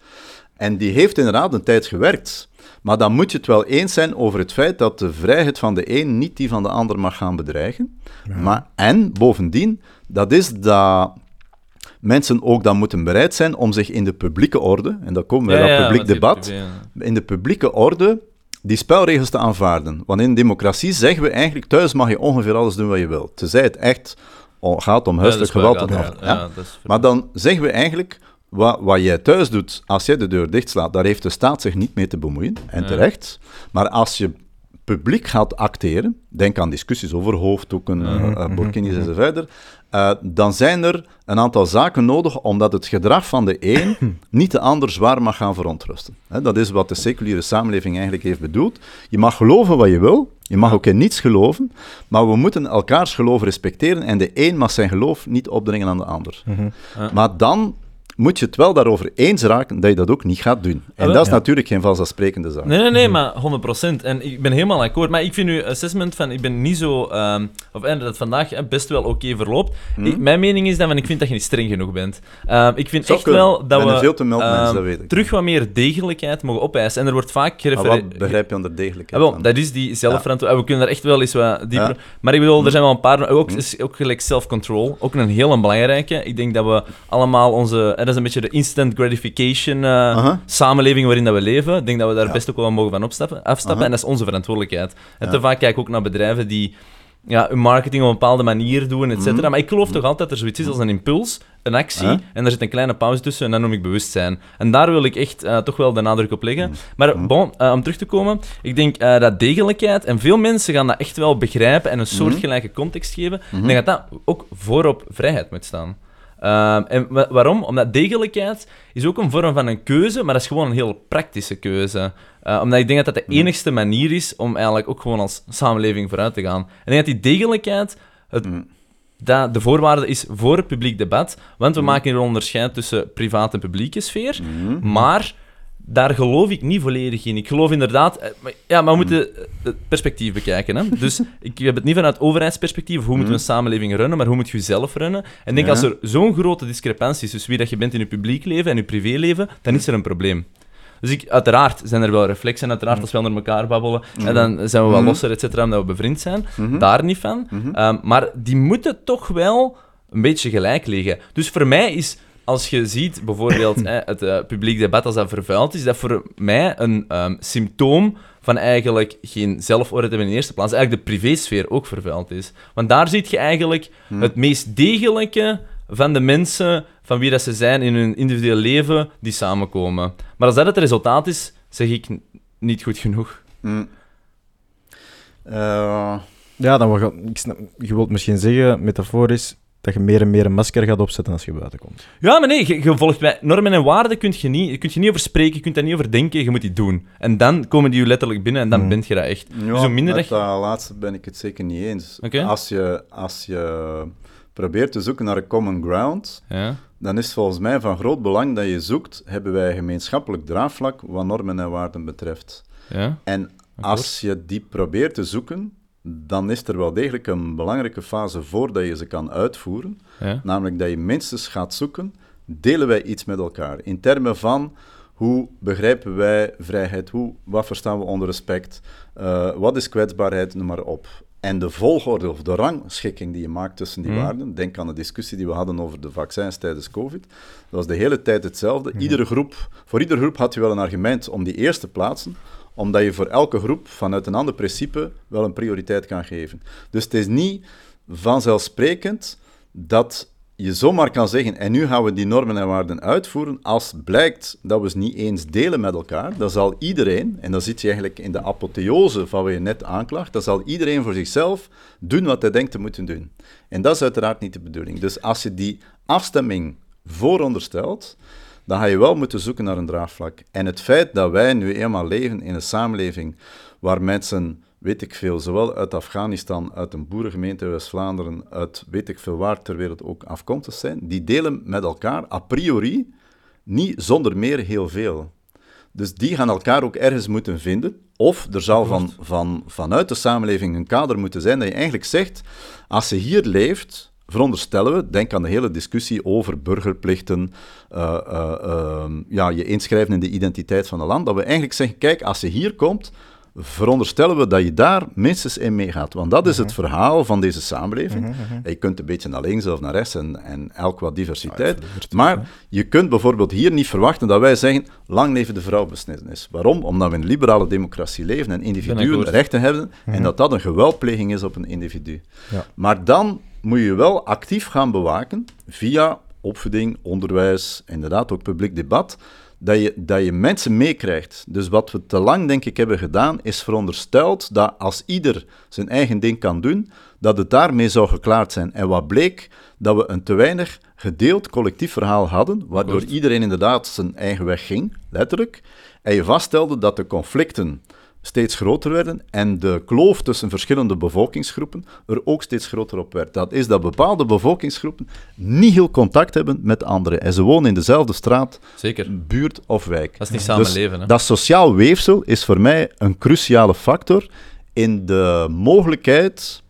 En die heeft inderdaad een tijd gewerkt. Maar dan moet je het wel eens zijn over het feit dat de vrijheid van de een niet die van de ander mag gaan bedreigen. Maar, en bovendien, dat is dat mensen ook dan moeten bereid zijn om zich in de publieke orde, en dan komen we bij dat publiek debat, ja. in de publieke orde die spelregels te aanvaarden. Want in democratie zeggen we eigenlijk, thuis mag je ongeveer alles doen wat je wilt. Tenzij het echt gaat om huiselijk Ja, geweld. wel of- gaat, ja. ja, dat is Maar dan zeggen we eigenlijk, wat, wat jij thuis doet, als jij de deur dichtslaat, daar heeft de staat zich niet mee te bemoeien, en terecht. Maar als je publiek gaat acteren, denk aan discussies over hoofddoeken, eh, burkinis enzovoort, eh, dan zijn er een aantal zaken nodig, omdat het gedrag van de een *clears throat* niet de ander zwaar mag gaan verontrusten. Hè, dat is wat de seculiere samenleving eigenlijk heeft bedoeld. Je mag geloven wat je wil, je mag ook in niets geloven, maar we moeten elkaars geloof respecteren en de een mag zijn geloof niet opdringen aan de ander. Maar dan moet je het wel daarover eens raken dat je dat ook niet gaat doen. En wel, dat is ja. natuurlijk geen vanzelfsprekende zaak. Nee, nee, nee, maar 100%. En ik ben helemaal akkoord. Maar ik vind uw assessment van, ik ben niet zo, ehm, of eh, dat het vandaag eh, best wel oké verloopt. Ik- mijn mening is dan, van, ik vind dat je niet streng genoeg bent. Ehm, ik vind echt kunnen. wel dat we veel te ehm, dat weet ik. terug wat meer degelijkheid mogen opeisen. En er wordt vaak gerefereerd... wat begrijp je onder degelijkheid? Ah, wel, dat is die zelfverantwoordelijkheid. We kunnen daar echt wel eens wat dieper... Ja. Maar ik bedoel, er zijn wel een paar... Ook, is ook gelijk self-control. Ook een hele belangrijke. Ik denk dat we allemaal onze... Dat is een beetje de instant gratification eh, samenleving waarin dat we leven. Ik denk dat we daar Ja. best ook wel mogen van opstappen, afstappen. Aha. En dat is onze verantwoordelijkheid. En te vaak kijk ik ook naar bedrijven die ja, hun marketing op een bepaalde manier doen, et cetera. Mhm. Maar ik geloof toch altijd dat er zoiets is als een impuls, een actie, en er zit een kleine pauze tussen en dat noem ik bewustzijn. En daar wil ik echt eh, toch wel de nadruk op leggen. Mhm. Maar bon, eh, om terug te komen, ik denk dat degelijkheid, en veel mensen gaan dat echt wel begrijpen en een Mhm. soortgelijke context geven, ik denk dat dat ook voorop vrijheid moet staan. Ehm, en wa- waarom? Omdat degelijkheid is ook een vorm van een keuze, maar dat is gewoon een heel praktische keuze. Eh, omdat ik denk dat dat de enigste manier is om eigenlijk ook gewoon als samenleving vooruit te gaan. En ik denk dat die degelijkheid het, Mm. dat de voorwaarde is voor het publiek debat, want we maken hier een onderscheid tussen private en publieke sfeer, Mhm. maar daar geloof ik niet volledig in. Ik geloof inderdaad... eh, Ja, maar we moeten het perspectief bekijken. Hè? Dus *laughs* ik heb het niet vanuit overheidsperspectief, hoe moeten we een samenleving runnen, maar hoe moet je jezelf runnen. En denk, Ja. als er zo'n grote discrepantie is tussen wie dat je bent in je publiek leven en je privéleven, dan is er een probleem. Dus ik, uiteraard zijn er wel reflexen, uiteraard als we onder elkaar babbelen, en dan zijn we wel losser, et cetera, omdat we bevriend zijn. Daar niet van. Ehm, maar die moeten toch wel een beetje gelijk liggen. Dus voor mij is als je ziet bijvoorbeeld *coughs* hè, het eh, publiek debat als dat vervuild is, dat voor mij een ehm, symptoom van eigenlijk geen zelforde hebben in de eerste plaats. Eigenlijk de privésfeer ook vervuild is. Want daar zie je eigenlijk het meest degelijke van de mensen van wie dat ze zijn in hun individueel leven die samenkomen. Maar als dat het resultaat is, zeg ik niet goed genoeg. Mm. Eh, Ja, dan ik snap, je wilt misschien zeggen, metaforisch, dat je meer en meer een masker gaat opzetten als je buiten komt. Ja, maar nee, je, je volgt bij normen en waarden kun je, niet, je kunt je niet over spreken, je kunt daar niet over denken, je moet die doen. En dan komen die je letterlijk binnen en dan Mhm. bent je dat echt. ja, dus hoe minder met dat je... laatste ben ik het zeker niet eens. Als, je, als je probeert te zoeken naar een common ground, Ja, dan is het volgens mij van groot belang dat je zoekt, hebben wij een gemeenschappelijk draagvlak wat normen en waarden betreft. ja. En als je die probeert te zoeken, dan is er wel degelijk een belangrijke fase voordat je ze kan uitvoeren. ja. Namelijk dat je minstens gaat zoeken, delen wij iets met elkaar? In termen van hoe begrijpen wij vrijheid, hoe, wat verstaan we onder respect, eh, wat is kwetsbaarheid, noem maar op. En de volgorde of de rangschikking die je maakt tussen die Mhm. waarden, denk aan de discussie die we hadden over de vaccins tijdens COVID, dat was de hele tijd hetzelfde. Iedere groep, voor iedere groep had je wel een argument om die eerst te plaatsen, omdat je voor elke groep vanuit een ander principe wel een prioriteit kan geven. Dus het is niet vanzelfsprekend dat je zomaar kan zeggen, en nu gaan we die normen en waarden uitvoeren, als blijkt dat we ze niet eens delen met elkaar, dan zal iedereen, en dan zit je eigenlijk in de apotheose van wat je net aanklaagt, dan zal iedereen voor zichzelf doen wat hij denkt te moeten doen. En dat is uiteraard niet de bedoeling. Dus als je die afstemming vooronderstelt, dan ga je wel moeten zoeken naar een draagvlak. En het feit dat wij nu eenmaal leven in een samenleving waar mensen, weet ik veel, zowel uit Afghanistan, uit een boerengemeente in West-Vlaanderen, uit weet ik veel waar ter wereld ook afkomstig zijn, die delen met elkaar a priori niet zonder meer heel veel. Dus die gaan elkaar ook ergens moeten vinden. Of er zal van, van, vanuit de samenleving een kader moeten zijn dat je eigenlijk zegt, als je hier leeft, veronderstellen we, denk aan de hele discussie over burgerplichten, eh, eh, ehm, ja, je inschrijven in de identiteit van een land, dat we eigenlijk zeggen, kijk, als je hier komt, veronderstellen we dat je daar minstens in meegaat. Want dat is het verhaal van deze samenleving. En Je kunt een beetje naar links of naar rechts en, en elk wat diversiteit. maar je kunt bijvoorbeeld hier niet verwachten dat wij zeggen, lang leven de vrouwbesnijdenis. Waarom? Omdat we in een liberale democratie leven en individuen rechten hebben en dat dat een geweldpleging is op een individu. Ja. Maar dan moet je wel actief gaan bewaken, via opvoeding, onderwijs, inderdaad ook publiek debat, dat je, dat je mensen meekrijgt. Dus wat we te lang, denk ik, hebben gedaan, is verondersteld dat als ieder zijn eigen ding kan doen, dat het daarmee zou geklaard zijn. En wat bleek, dat we een te weinig gedeeld collectief verhaal hadden, waardoor iedereen inderdaad zijn eigen weg ging, letterlijk. En je vaststelde dat de conflicten steeds groter werden en de kloof tussen verschillende bevolkingsgroepen er ook steeds groter op werd. Dat is dat bepaalde bevolkingsgroepen niet heel contact hebben met anderen. En ze wonen in dezelfde straat, Zeker. buurt of wijk. Dat is niet Dus samenleven, hè. dat sociaal weefsel is voor mij een cruciale factor in de mogelijkheid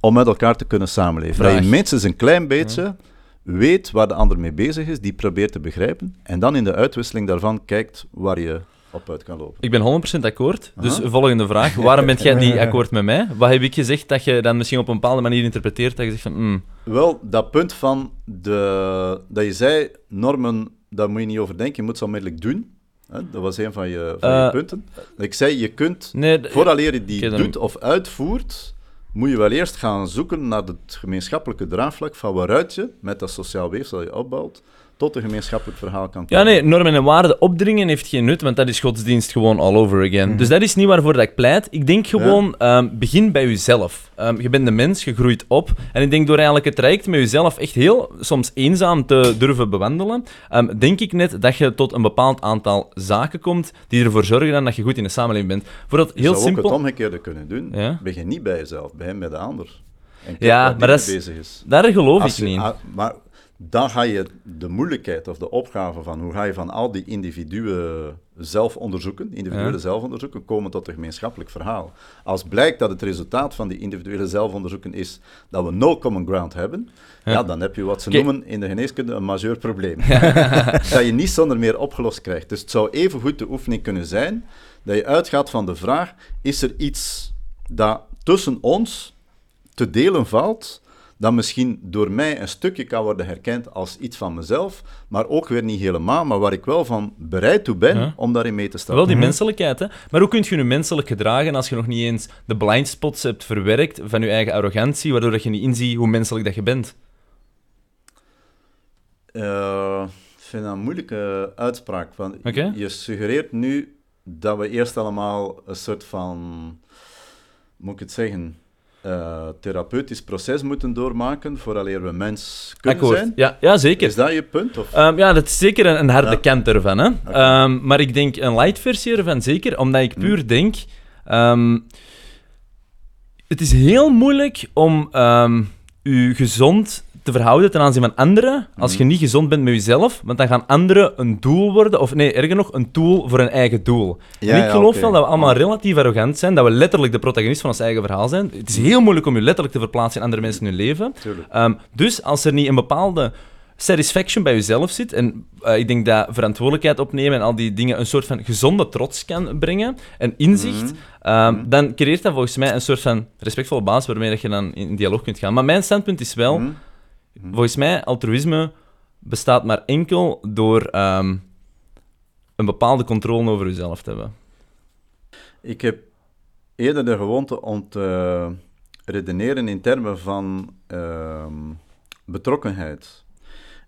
om met elkaar te kunnen samenleven. Dat je minstens een klein beetje weet waar de ander mee bezig is, die probeert te begrijpen, en dan in de uitwisseling daarvan kijkt waar je op uit kan lopen. Ik ben 100% akkoord. Dus Aha. volgende vraag. Waarom bent jij niet *laughs* akkoord met mij? Wat heb ik gezegd dat je dan misschien op een bepaalde manier interpreteert dat je zegt van... hmm, Wel, dat punt van de, dat je zei, normen, daar moet je niet over denken, je moet ze onmiddellijk doen. Hè? Dat was een van je, van je Eh, punten. Ik zei, je kunt, nee, vooraleer je die doet of uitvoert, moet je wel eerst gaan zoeken naar het gemeenschappelijke draagvlak van waaruit je, met dat sociaal weefsel dat je opbouwt, tot een gemeenschappelijk verhaal kan Ja, komen. nee, normen en waarden opdringen heeft geen nut, want dat is godsdienst gewoon all over again. Dus dat is niet waarvoor dat ik pleit. Ik denk gewoon, ehm, begin bij jezelf. Ehm, je bent een mens, je groeit op. En ik denk door eigenlijk het traject met jezelf echt heel soms eenzaam te durven bewandelen, ehm, denk ik net dat je tot een bepaald aantal zaken komt die ervoor zorgen dan dat je goed in de samenleving bent. Voor dat Je heel zou ook het simpel... omgekeerde kunnen doen. Ja. Begin niet bij jezelf, begin bij de ander. En Ja, maar die dat is- bezig is. Daar geloof ik je- niet. ah, maar dan ga je de moeilijkheid of de opgave van hoe ga je van al die individuen zelf onderzoeken, individuele Ja. zelfonderzoeken, komen tot een gemeenschappelijk verhaal. Als blijkt dat het resultaat van die individuele zelfonderzoeken is dat we no common ground hebben, ja. dan heb je wat ze noemen in de geneeskunde een majeur probleem. *laughs* dat je niet zonder meer opgelost krijgt. Dus het zou even goed de oefening kunnen zijn dat je uitgaat van de vraag, is er iets dat tussen ons te delen valt, dat misschien door mij een stukje kan worden herkend als iets van mezelf, maar ook weer niet helemaal, maar waar ik wel van bereid toe ben Ja. om daarin mee te stappen. Wel die menselijkheid, hè. Maar hoe kun je je menselijk gedragen als je nog niet eens de blind spots hebt verwerkt van je eigen arrogantie, waardoor dat je niet inziet hoe menselijk dat je bent? Eh, ik vind dat een moeilijke uitspraak. Want je suggereert nu dat we eerst allemaal een soort van, moet ik het zeggen, eh, therapeutisch proces moeten doormaken vooraleer we mens kunnen Akkoord. zijn. Ja, ja, zeker. Is dat je punt? Of? Ehm, ja, dat is zeker een, een harde Ja. kant ervan. Hè? Ehm, maar ik denk een light versie ervan zeker, omdat ik puur denk... ehm, het is heel moeilijk om je gezond te verhouden ten aanzien van anderen als je niet gezond bent met jezelf, want dan gaan anderen een doel worden, of nee, erger nog, een tool voor een eigen doel. Ja, en ik ja, geloof wel dat we allemaal relatief arrogant zijn, dat we letterlijk de protagonist van ons eigen verhaal zijn. Het is heel moeilijk om je letterlijk te verplaatsen in andere mensen in hun leven. Ehm, dus als er niet een bepaalde satisfaction bij jezelf zit, en eh, ik denk dat verantwoordelijkheid opnemen en al die dingen een soort van gezonde trots kan brengen, en inzicht, Mhm. ehm, dan creëert dat volgens mij een soort van respectvolle basis waarmee dat je dan in dialoog kunt gaan. Maar mijn standpunt is wel, Mhm. Volgens mij, altruïsme bestaat maar enkel door ehm, een bepaalde controle over jezelf te hebben. Ik heb eerder de gewoonte om te redeneren in termen van ehm, betrokkenheid.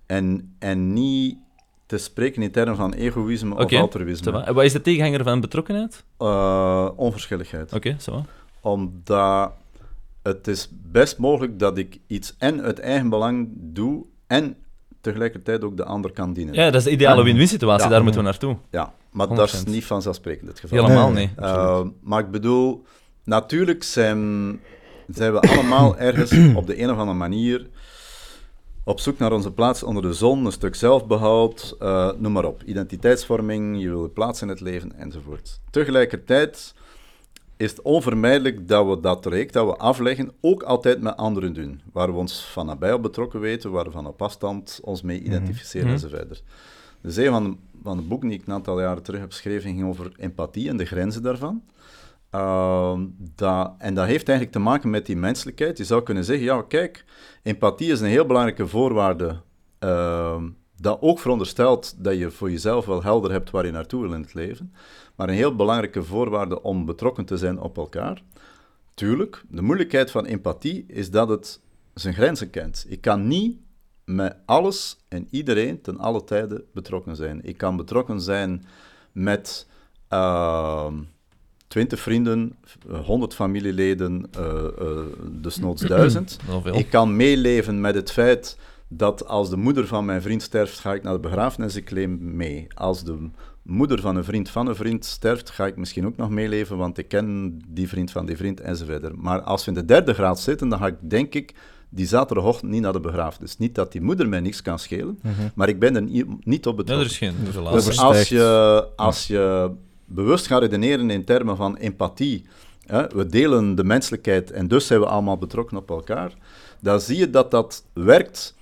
En, en niet te spreken in termen van egoïsme of altruïsme. En wat is de tegenhanger van betrokkenheid? Eh, onverschilligheid. Oké, zo. va. Omdat het is best mogelijk dat ik iets en uit eigen belang doe en tegelijkertijd ook de ander kan dienen. Ja, dat is de ideale Ja. win-win situatie, Ja. daar moeten we naartoe. Ja, maar 100%. dat is niet vanzelfsprekend het geval. Helemaal Nee, niet. Uh, maar ik bedoel, natuurlijk zijn, zijn we allemaal *coughs* ergens op de een of andere manier op zoek naar onze plaats onder de zon, een stuk zelfbehoud, eh, noem maar op. Identiteitsvorming, je wil je plaats in het leven, enzovoort. Tegelijkertijd is het onvermijdelijk dat we dat traject dat we afleggen ook altijd met anderen doen. Waar we ons van nabij op betrokken weten, waar we van op afstand ons mee identificeren Mhm. enzovoort. Dus een van de, van de boeken die ik een aantal jaren terug heb geschreven ging over empathie en de grenzen daarvan. Ehm, dat, en dat heeft eigenlijk te maken met die menselijkheid. Je zou kunnen zeggen, ja kijk, empathie is een heel belangrijke voorwaarde ehm, dat ook veronderstelt dat je voor jezelf wel helder hebt waar je naartoe wil in het leven. Maar een heel belangrijke voorwaarde om betrokken te zijn op elkaar. Tuurlijk, de moeilijkheid van empathie is dat het zijn grenzen kent. Ik kan niet met alles en iedereen ten alle tijde betrokken zijn. Ik kan betrokken zijn met ehm 20 vrienden, 100 familieleden, eh eh desnoods *clears throat* duizend. Ik kan meeleven met het feit dat als de moeder van mijn vriend sterft, ga ik naar de begrafenis, ik leef mee. Als de moeder van een vriend van een vriend sterft, ga ik misschien ook nog meeleven, want ik ken die vriend van die vriend enzovoort. Maar als we in de derde graad zitten, dan ga ik denk ik die zaterdagochtend niet naar de begrafenis. Niet dat die moeder mij niks kan schelen, maar ik ben er ni- niet op Ja, betrokken. er is geen Dus relatie. als je, als je bewust gaat redeneren in termen van empathie, hè, we delen de menselijkheid en dus zijn we allemaal betrokken op elkaar, dan zie je dat dat werkt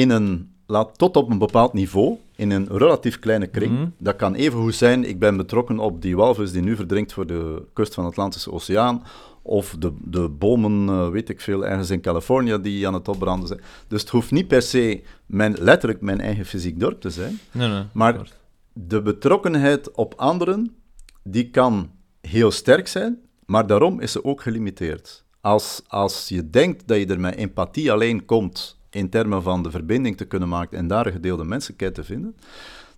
in een, laat, tot op een bepaald niveau, in een relatief kleine kring. Mhm. Dat kan even goed zijn, ik ben betrokken op die walvis die nu verdrinkt voor de kust van de Atlantische Oceaan, of de, de bomen, eh, weet ik veel, ergens in Californië die aan het opbranden zijn. Dus het hoeft niet per se mijn, letterlijk mijn eigen fysiek dorp te zijn, Nee, nee. maar de betrokkenheid op anderen, die kan heel sterk zijn, maar daarom is ze ook gelimiteerd. Als, als je denkt dat je er met empathie alleen komt in termen van de verbinding te kunnen maken en daar een gedeelde menselijkheid te vinden,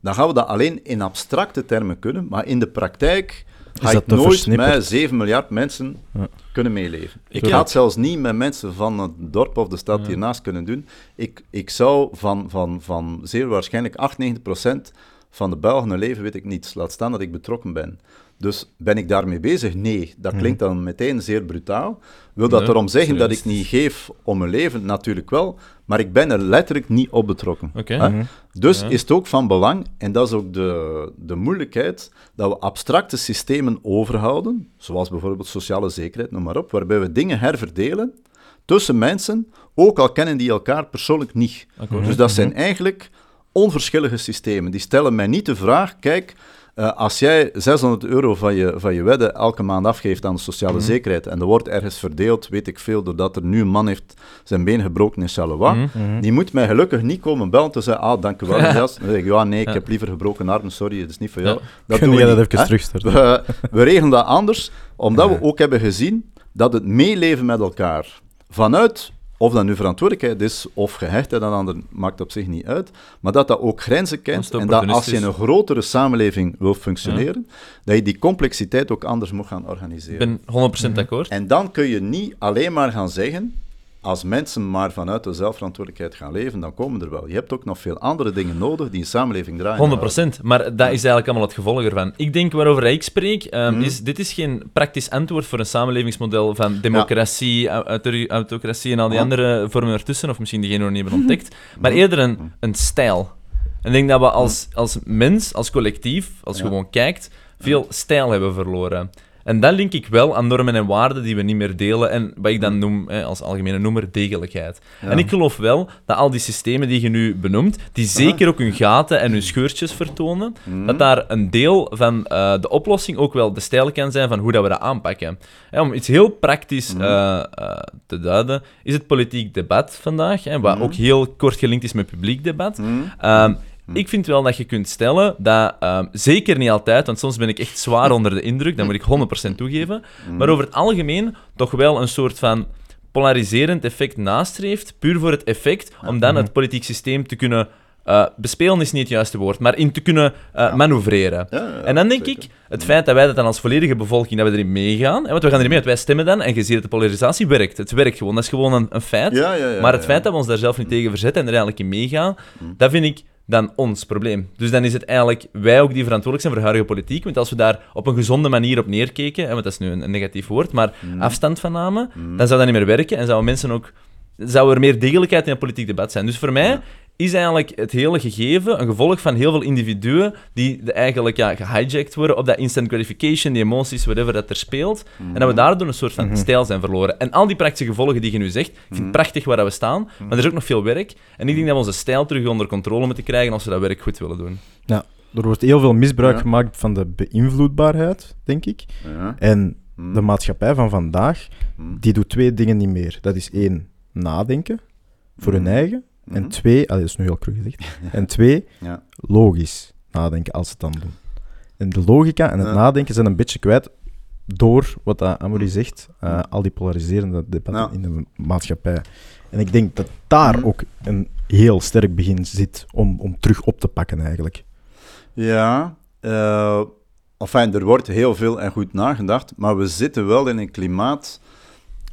dan gaan we dat alleen in abstracte termen kunnen, maar in de praktijk ga nooit versnipperd? met 7 miljard mensen Ja. kunnen meeleven. Ik het zelfs niet met mensen van het dorp of de stad hiernaast kunnen doen. Ik, ik zou van, van, van zeer waarschijnlijk 98 procent van de Belgen een leven weet ik niets. Laat staan dat ik betrokken ben. Dus ben ik daarmee bezig? Nee. Dat klinkt dan meteen zeer brutaal. Wil dat Nee, erom zeggen dat ik niet geef om mijn leven? Natuurlijk wel. Maar ik ben er letterlijk niet op betrokken. Oké. Hè? Dus Ja. is het ook van belang, en dat is ook de, de moeilijkheid, dat we abstracte systemen overhouden, zoals bijvoorbeeld sociale zekerheid, noem maar op, waarbij we dingen herverdelen tussen mensen, ook al kennen die elkaar persoonlijk niet. Akkoord. Dus dat zijn eigenlijk onverschillige systemen. Die stellen mij niet de vraag, kijk, Eh, als jij 600 euro van je, van je wedden elke maand afgeeft aan de sociale Mhm. zekerheid en er wordt ergens verdeeld, weet ik veel, doordat er nu een man heeft zijn been gebroken in Charleroi, Mhm. die moet mij gelukkig niet komen bellen te zeggen, ah, dank u wel. Dan zeg ik, ja, nee, ik Ja. heb liever gebroken armen, sorry, het is niet voor jou. Ja. Dat Kun doen we dat niet, even hè. terugstarten? We, we regelen dat anders, omdat Ja. we ook hebben gezien dat het meeleven met elkaar vanuit, of dat nu verantwoordelijkheid is of gehechtheid aan anderen, maakt op zich niet uit, maar dat dat ook grenzen kent en dat als je in een grotere samenleving wil functioneren, dat je die complexiteit ook anders moet gaan Ik organiseren. ben 100% akkoord. En dan kun je niet alleen maar gaan zeggen, als mensen maar vanuit de zelfverantwoordelijkheid gaan leven, dan komen er wel. Je hebt ook nog veel andere dingen nodig die een samenleving draaien. 100%, maar dat is eigenlijk allemaal het gevolg ervan. Ik denk waarover ik spreek, Mhm. is dit is geen praktisch antwoord voor een samenlevingsmodel van democratie, autocratie en al die Ja. andere vormen ertussen, of misschien diegene nog niet hebben *laughs* ontdekt, maar eerder een, een stijl. En ik denk dat we als, als mens, als collectief, als je Ja. gewoon kijkt, veel stijl hebben verloren. En dat link ik wel aan normen en waarden die we niet meer delen en wat ik dan noem, hè, als algemene noemer, degelijkheid. Ja. En ik geloof wel dat al die systemen die je nu benoemt, die zeker ook hun gaten en hun scheurtjes vertonen, Mhm. dat daar een deel van eh, de oplossing ook wel de stijl kan zijn van hoe dat we dat aanpakken. Hè, om iets heel praktisch Mhm. eh, eh, te duiden, is het politiek debat vandaag, hè, wat Mhm. ook heel kort gelinkt is met publiek debat. Mhm. Ehm, ik vind wel dat je kunt stellen dat, ehm, zeker niet altijd, want soms ben ik echt zwaar *laughs* onder de indruk, dat moet ik 100% toegeven, maar over het algemeen toch wel een soort van polariserend effect nastreeft, puur voor het effect, om dan het politiek systeem te kunnen eh, bespelen is niet het juiste woord, maar in te kunnen eh, manoeuvreren. Ja, ja, en dan denk zeker. ik, het feit dat wij dat dan als volledige bevolking, dat we erin meegaan, hè, want we gaan erin mee, want wij stemmen dan, en je ziet dat de polarisatie werkt. Het werkt gewoon, dat is gewoon een, een feit. Ja, ja, ja, maar het feit dat we ons daar zelf niet tegen verzetten en er eigenlijk in meegaan, dat vind ik dan ons probleem. Dus dan is het eigenlijk wij ook die verantwoordelijk zijn voor huidige politiek. Want als we daar op een gezonde manier op neerkeken, want dat is nu een, een negatief woord, maar Mm. afstand van namen, dan zou dat niet meer werken en zouden mensen ook... Zou er meer degelijkheid in het politiek debat zijn. Dus voor mij is eigenlijk het hele gegeven een gevolg van heel veel individuen die de eigenlijk ja, gehijacked worden op dat instant gratification, die emoties, whatever dat er speelt. En dat we daardoor een soort van stijl zijn verloren. En al die praktische gevolgen die je nu zegt, ik vind het prachtig waar dat we staan, maar er is ook nog veel werk. En ik denk dat we onze stijl terug onder controle moeten krijgen als we dat werk goed willen doen. Ja, er wordt heel veel misbruik Ja. gemaakt van de beïnvloedbaarheid, denk ik. Ja. En Mhm. de maatschappij van vandaag, Mhm. die doet twee dingen niet meer. Dat is één, nadenken voor hun Mhm. En Mhm. twee, allee, dat is nu heel cru gezegd. *laughs* En twee, Ja. logisch nadenken als ze het dan doen. En de logica en het Ja. nadenken zijn een beetje kwijt door wat Amory zegt, eh, al die polariserende debatten in de maatschappij. En ik denk dat daar Mhm. ook een heel sterk begin zit om, om terug op te pakken eigenlijk. Ja, eh enfin, er wordt heel veel en goed nagedacht, maar we zitten wel in een klimaat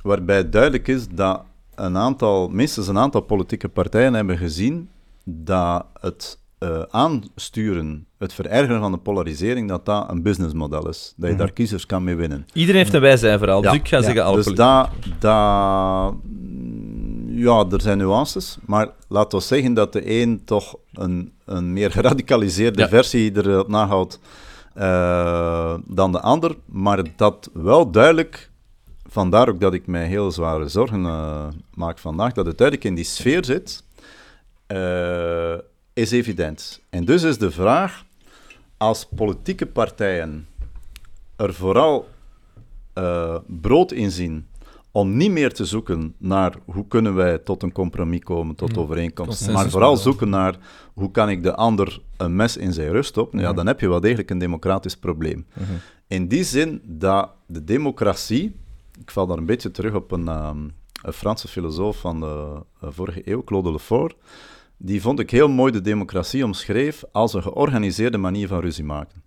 waarbij duidelijk is dat een aantal, minstens een aantal politieke partijen hebben gezien dat het eh, aansturen, het verergeren van de polarisering, dat dat een businessmodel is. Dat je daar kiezers kan mee winnen. Iedereen heeft een wijzijverhaal, dus Ja, ik ga ja. zeggen alle Dus dat, dat, ja, er zijn nuances, maar laten we zeggen dat de een toch een, een meer geradicaliseerde Ja. versie er nahoudt eh, dan de ander, maar dat wel duidelijk, vandaar ook dat ik mij heel zware zorgen eh, maak vandaag, dat het duidelijk in die sfeer zit, eh, is evident. En dus is de vraag, als politieke partijen er vooral eh, brood in zien om niet meer te zoeken naar hoe kunnen wij tot een compromis komen, tot overeenkomst, maar vooral zoeken naar hoe kan ik de ander een mes in zijn rust stoppen, ja, dan heb je wel degelijk een democratisch probleem. In die zin dat de democratie, ik val daar een beetje terug op een, ehm, een Franse filosoof van de eh, vorige eeuw, Claude Lefort, die vond ik heel mooi de democratie omschreef als een georganiseerde manier van ruzie maken.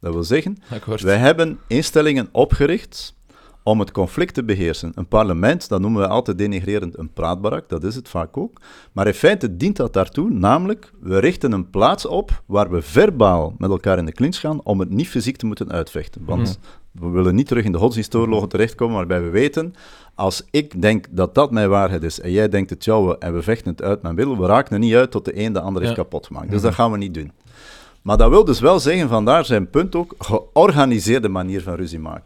Dat wil zeggen, Akkoord. wij hebben instellingen opgericht om het conflict te beheersen. Een parlement, dat noemen we altijd denigrerend een praatbarak, dat is het vaak ook. Maar in feite dient dat daartoe, namelijk, we richten een plaats op waar we verbaal met elkaar in de clinch gaan om het niet fysiek te moeten uitvechten. Want we willen niet terug in de godsdienstoorlogen terechtkomen waarbij we weten, als ik denk dat dat mijn waarheid is en jij denkt het jouwe en we vechten het uit met middel, we raken er niet uit tot de een de ander heeft Ja. kapot gemaakt. Dus dat gaan we niet doen. Maar dat wil dus wel zeggen, vandaar zijn punt ook, georganiseerde manier van ruzie maken.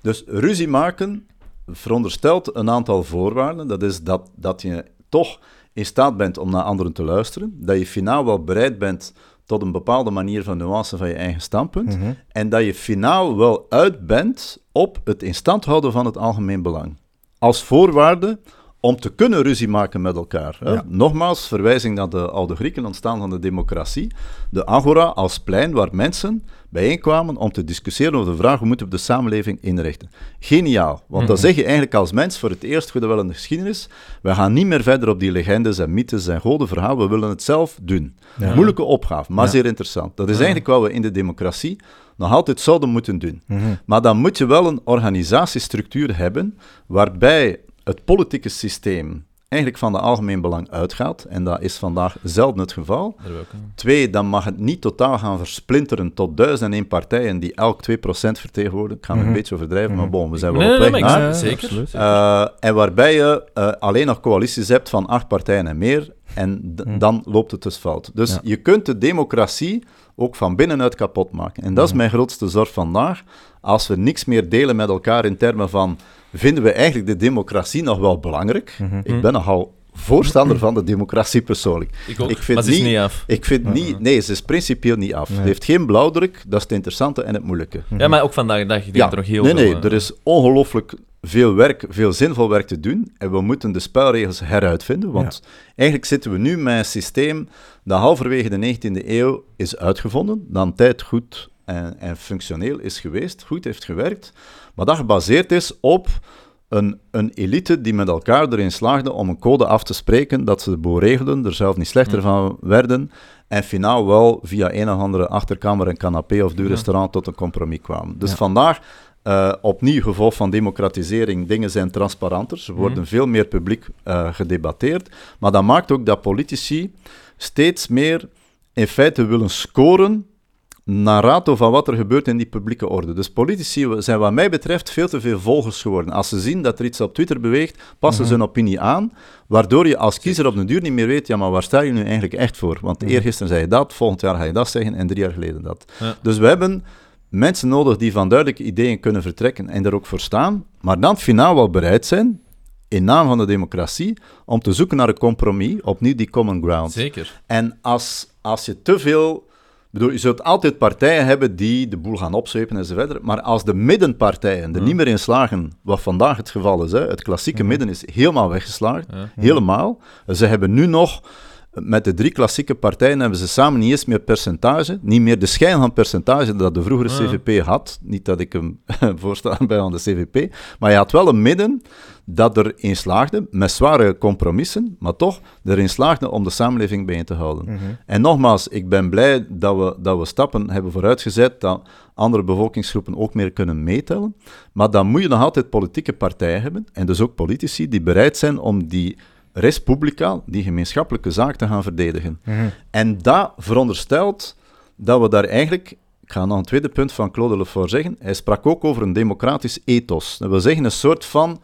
Dus ruzie maken veronderstelt een aantal voorwaarden. Dat is dat, dat je toch in staat bent om naar anderen te luisteren. Dat je finaal wel bereid bent tot een bepaalde manier van nuance van je eigen standpunt. Mhm. En dat je finaal wel uit bent op het instand houden van het algemeen belang. Als voorwaarde om te kunnen ruzie maken met elkaar. Hè? Ja. Nogmaals, verwijzing naar de oude Grieken, ontstaan van de democratie. De agora als plein waar mensen bijeenkwamen om te discussiëren over de vraag hoe moeten we de samenleving inrichten. Geniaal, want dan zeg je eigenlijk als mens voor het eerst, goed wel in de geschiedenis, we gaan niet meer verder op die legendes en mythes en godenverhalen, we willen het zelf doen. Ja. Moeilijke opgave, maar Ja. zeer interessant. Dat is eigenlijk wat we in de democratie nog altijd zouden moeten doen. Mhm. Maar dan moet je wel een organisatiestructuur hebben waarbij het politieke systeem eigenlijk van de algemeen belang uitgaat. En dat is vandaag zelden het geval. Twee, dan mag het niet totaal gaan versplinteren tot duizend en één partijen die elk 2% vertegenwoordigen. Ik ga me Mhm. een beetje overdrijven, maar bon, we zijn wel Nee, op weg naar. zeker. Eh, en waarbij je eh, alleen nog coalities hebt van acht partijen en meer. En Mhm. dan loopt het dus fout. Dus Ja. je kunt de democratie ook van binnenuit kapot maken. En dat is Mhm. mijn grootste zorg vandaag. Als we niks meer delen met elkaar in termen van... Vinden we eigenlijk de democratie nog wel belangrijk? Mhm. Ik ben nogal voorstander van de democratie persoonlijk. Ik ook, Ik vind maar ze is niet- niet af. Ik vind niet... Nee, ze is principieel niet af. Nee. Het heeft geen blauwdruk. Dat is het interessante en het moeilijke. Ja, maar ook vandaag de dag, ik denk er nog heel nee, veel... nee, eh, er is ongelooflijk veel werk, veel zinvol werk te doen. En we moeten de spelregels heruitvinden. Want eigenlijk zitten we nu met een systeem dat halverwege de 19e eeuw is uitgevonden. Dat een tijd goed en, en functioneel is geweest, goed heeft gewerkt. Maar dat gebaseerd is op een, een elite die met elkaar erin slaagde om een code af te spreken, dat ze de boel regelden, er zelf niet slechter van werden. En finaal wel via een of andere achterkamer en canapé of duur restaurant tot een compromis kwamen. Dus Ja. vandaag eh, opnieuw gevolg van democratisering, dingen zijn transparanter, ze worden veel meer publiek eh, gedebatteerd, maar dat maakt ook dat politici steeds meer in feite willen scoren naar van wat er gebeurt in die publieke orde. Dus politici zijn wat mij betreft veel te veel volgers geworden. Als ze zien dat er iets op Twitter beweegt, passen ze hun opinie aan, waardoor je als kiezer op de duur niet meer weet, ja, maar waar sta je nu eigenlijk echt voor? Want eergisteren zei je dat, volgend jaar ga je dat zeggen en drie jaar geleden dat. Ja. Dus we hebben mensen nodig die van duidelijke ideeën kunnen vertrekken en er ook voor staan, maar dan finaal wel bereid zijn, in naam van de democratie, om te zoeken naar een compromis, opnieuw die common ground. Zeker. En als, als je te veel... Bedoel, je zult altijd partijen hebben die de boel gaan opzwepen enzovoort. Maar als de middenpartijen er niet meer in slagen, wat vandaag het geval is, hè, het klassieke midden is helemaal weggeslagen, helemaal. Ze hebben nu nog, met de drie klassieke partijen, hebben ze samen niet eens meer percentage, niet meer de schijn van percentage dat de vroegere. CVP had. Niet dat ik hem *laughs* voorstander ben aan de CVP, maar je had wel een midden dat erin slaagde, met zware compromissen, maar toch erin slaagde om de samenleving bijeen te houden. Mhm. En nogmaals, ik ben blij dat we, dat we stappen hebben vooruitgezet, dat andere bevolkingsgroepen ook meer kunnen meetellen. Maar dan moet je nog altijd politieke partijen hebben, en dus ook politici, die bereid zijn om die res publica, die gemeenschappelijke zaak, te gaan verdedigen. Mhm. En dat veronderstelt dat we daar eigenlijk... Ik ga nog een tweede punt van Claude Lefort zeggen. Hij sprak ook over een democratisch ethos. Dat wil zeggen een soort van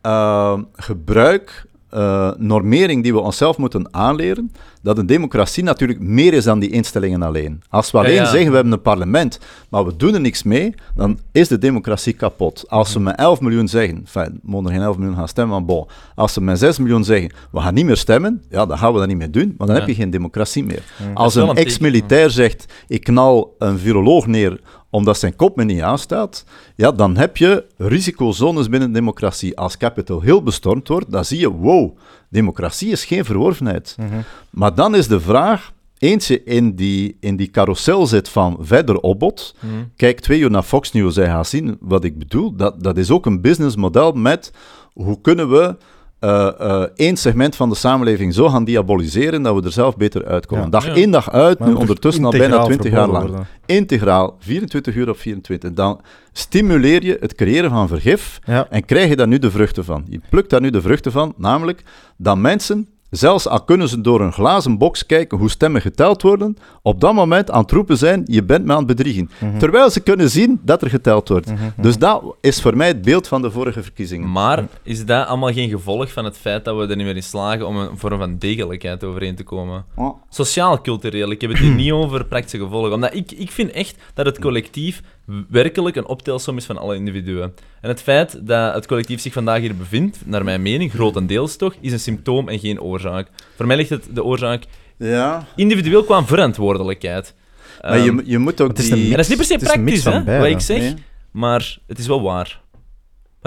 eh, gebruik, eh, normering die we onszelf moeten aanleren, dat een democratie natuurlijk meer is dan die instellingen alleen. Als we alleen ja. zeggen we hebben een parlement, maar we doen er niks mee, dan is de democratie kapot. Als we met 11 miljoen zeggen, enfin, mogen er geen 11 miljoen gaan stemmen, maar bon, als we met 6 miljoen zeggen, we gaan niet meer stemmen, ja, dan gaan we dat niet meer doen, maar dan Ja. heb je geen democratie meer. Dat Als een ex-militair zegt, ik knal een viroloog neer omdat zijn kop me niet aanstaat, ja, dan heb je risicozones binnen de democratie. Als Capitol Hill bestormd wordt, dan zie je, wow, democratie is geen verworvenheid. Mhm. Maar dan is de vraag, eens je in die, in die carousel zit van verder opbod, Mhm. kijk twee uur naar Fox News en ga zien wat ik bedoel. Dat, dat is ook een businessmodel met hoe kunnen we eh, eh, één segment van de samenleving zo gaan diaboliseren dat we er zelf beter uitkomen. Ja. dag Ja. in dag uit, Maar nu ondertussen al bijna 20 jaar lang. worden. Integraal, 24 uur op 24. Dan stimuleer je het creëren van vergif Ja. en krijg je daar nu de vruchten van. Je plukt daar nu de vruchten van, namelijk dat mensen, zelfs al kunnen ze door een glazen box kijken hoe stemmen geteld worden, op dat moment aan het roepen zijn, je bent me aan het bedriegen. Mhm. Terwijl ze kunnen zien dat er geteld wordt. Dus dat is voor mij het beeld van de vorige verkiezingen. Maar is dat allemaal geen gevolg van het feit dat we er niet meer in slagen om een vorm van degelijkheid overeen te komen? Oh. Sociaal-cultureel, ik heb het hier niet over praktische gevolgen. Omdat ik, ik vind echt dat het collectief werkelijk een optelsom is van alle individuen. En het feit dat het collectief zich vandaag hier bevindt, naar mijn mening, grotendeels toch, is een symptoom en geen oorzaak. Voor mij ligt het de oorzaak Ja, Individueel qua verantwoordelijkheid. maar je, Ehm, je moet ook het is die... een en dat is niet per se Het is praktisch, hè, wat ik zeg, Nee. maar het is wel waar.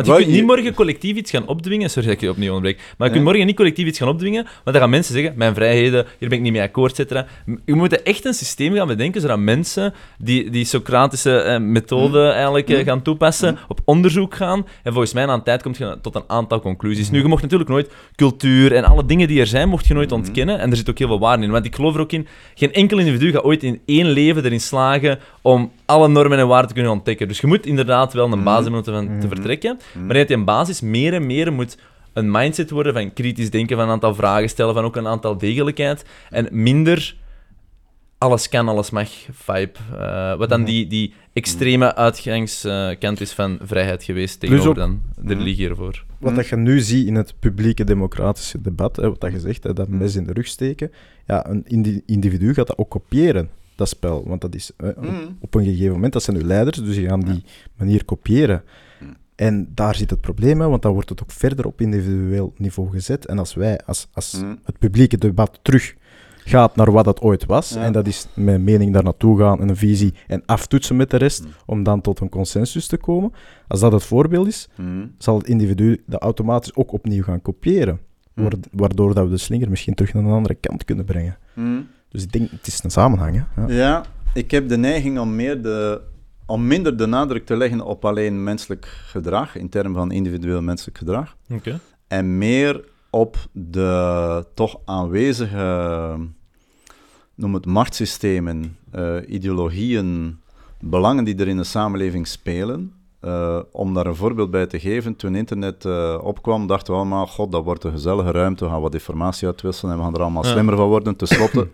Want je kunt niet je- morgen collectief iets gaan opdwingen. Sorry dat ik je opnieuw onderbreek. Maar je Ja. kunt morgen niet collectief iets gaan opdwingen, want dan gaan mensen zeggen: Mijn vrijheden, hier ben ik niet mee akkoord, et cetera. Je moet echt een systeem gaan bedenken zodat mensen die, die Socratische eh, methode Mm. eigenlijk eh, gaan toepassen, op onderzoek gaan. En volgens mij aan tijd komt je tot een aantal conclusies. Nu, je mocht natuurlijk nooit cultuur en alle dingen die er zijn, mocht je nooit Mm. ontkennen. En er zit ook heel veel waarde in. Want ik geloof er ook in: geen enkel individu gaat ooit in één leven erin slagen om alle normen en waarden te kunnen ontdekken. Dus je moet inderdaad wel een basis hebben om te, te vertrekken. Maar dat die basis meer en meer moet een mindset worden van kritisch denken, van een aantal vragen stellen, van ook een aantal degelijkheid. En minder alles kan, alles mag vibe. Eh, wat dan die, die extreme uitgangskant is van vrijheid geweest tegenover dan de religie ervoor. Wat dat je nu ziet in het publieke democratische debat, hè, wat dat je zegt, hè, dat mes in de rug steken, ja, een indi- individu gaat dat ook kopiëren, dat spel. Want dat is hè, Mm. op een gegeven moment, dat zijn uw leiders, dus die gaan die manier kopiëren. En daar zit het probleem, hè, want dan wordt het ook verder op individueel niveau gezet. En als wij, als, als Mm. het publieke debat terug gaat naar wat het ooit was, Ja. en dat is mijn mening daar naartoe gaan en een visie en aftoetsen met de rest, om dan tot een consensus te komen. Als dat het voorbeeld is, Mm. zal het individu dat automatisch ook opnieuw gaan kopiëren. Waard- Waardoor dat we de slinger misschien terug naar een andere kant kunnen brengen. Mm. Dus ik denk, het is een samenhang. Hè? Ja. Ja, ik heb de neiging om, meer de, om minder de nadruk te leggen op alleen menselijk gedrag, in termen van individueel menselijk gedrag, en meer op de toch aanwezige, noem het machtssystemen, eh, ideologieën, belangen die er in de samenleving spelen. Eh, om daar een voorbeeld bij te geven, toen internet eh, opkwam, dachten we allemaal, god, dat wordt een gezellige ruimte, we gaan wat informatie uitwisselen en we gaan er allemaal Ja. slimmer van worden. Ten *clears throat*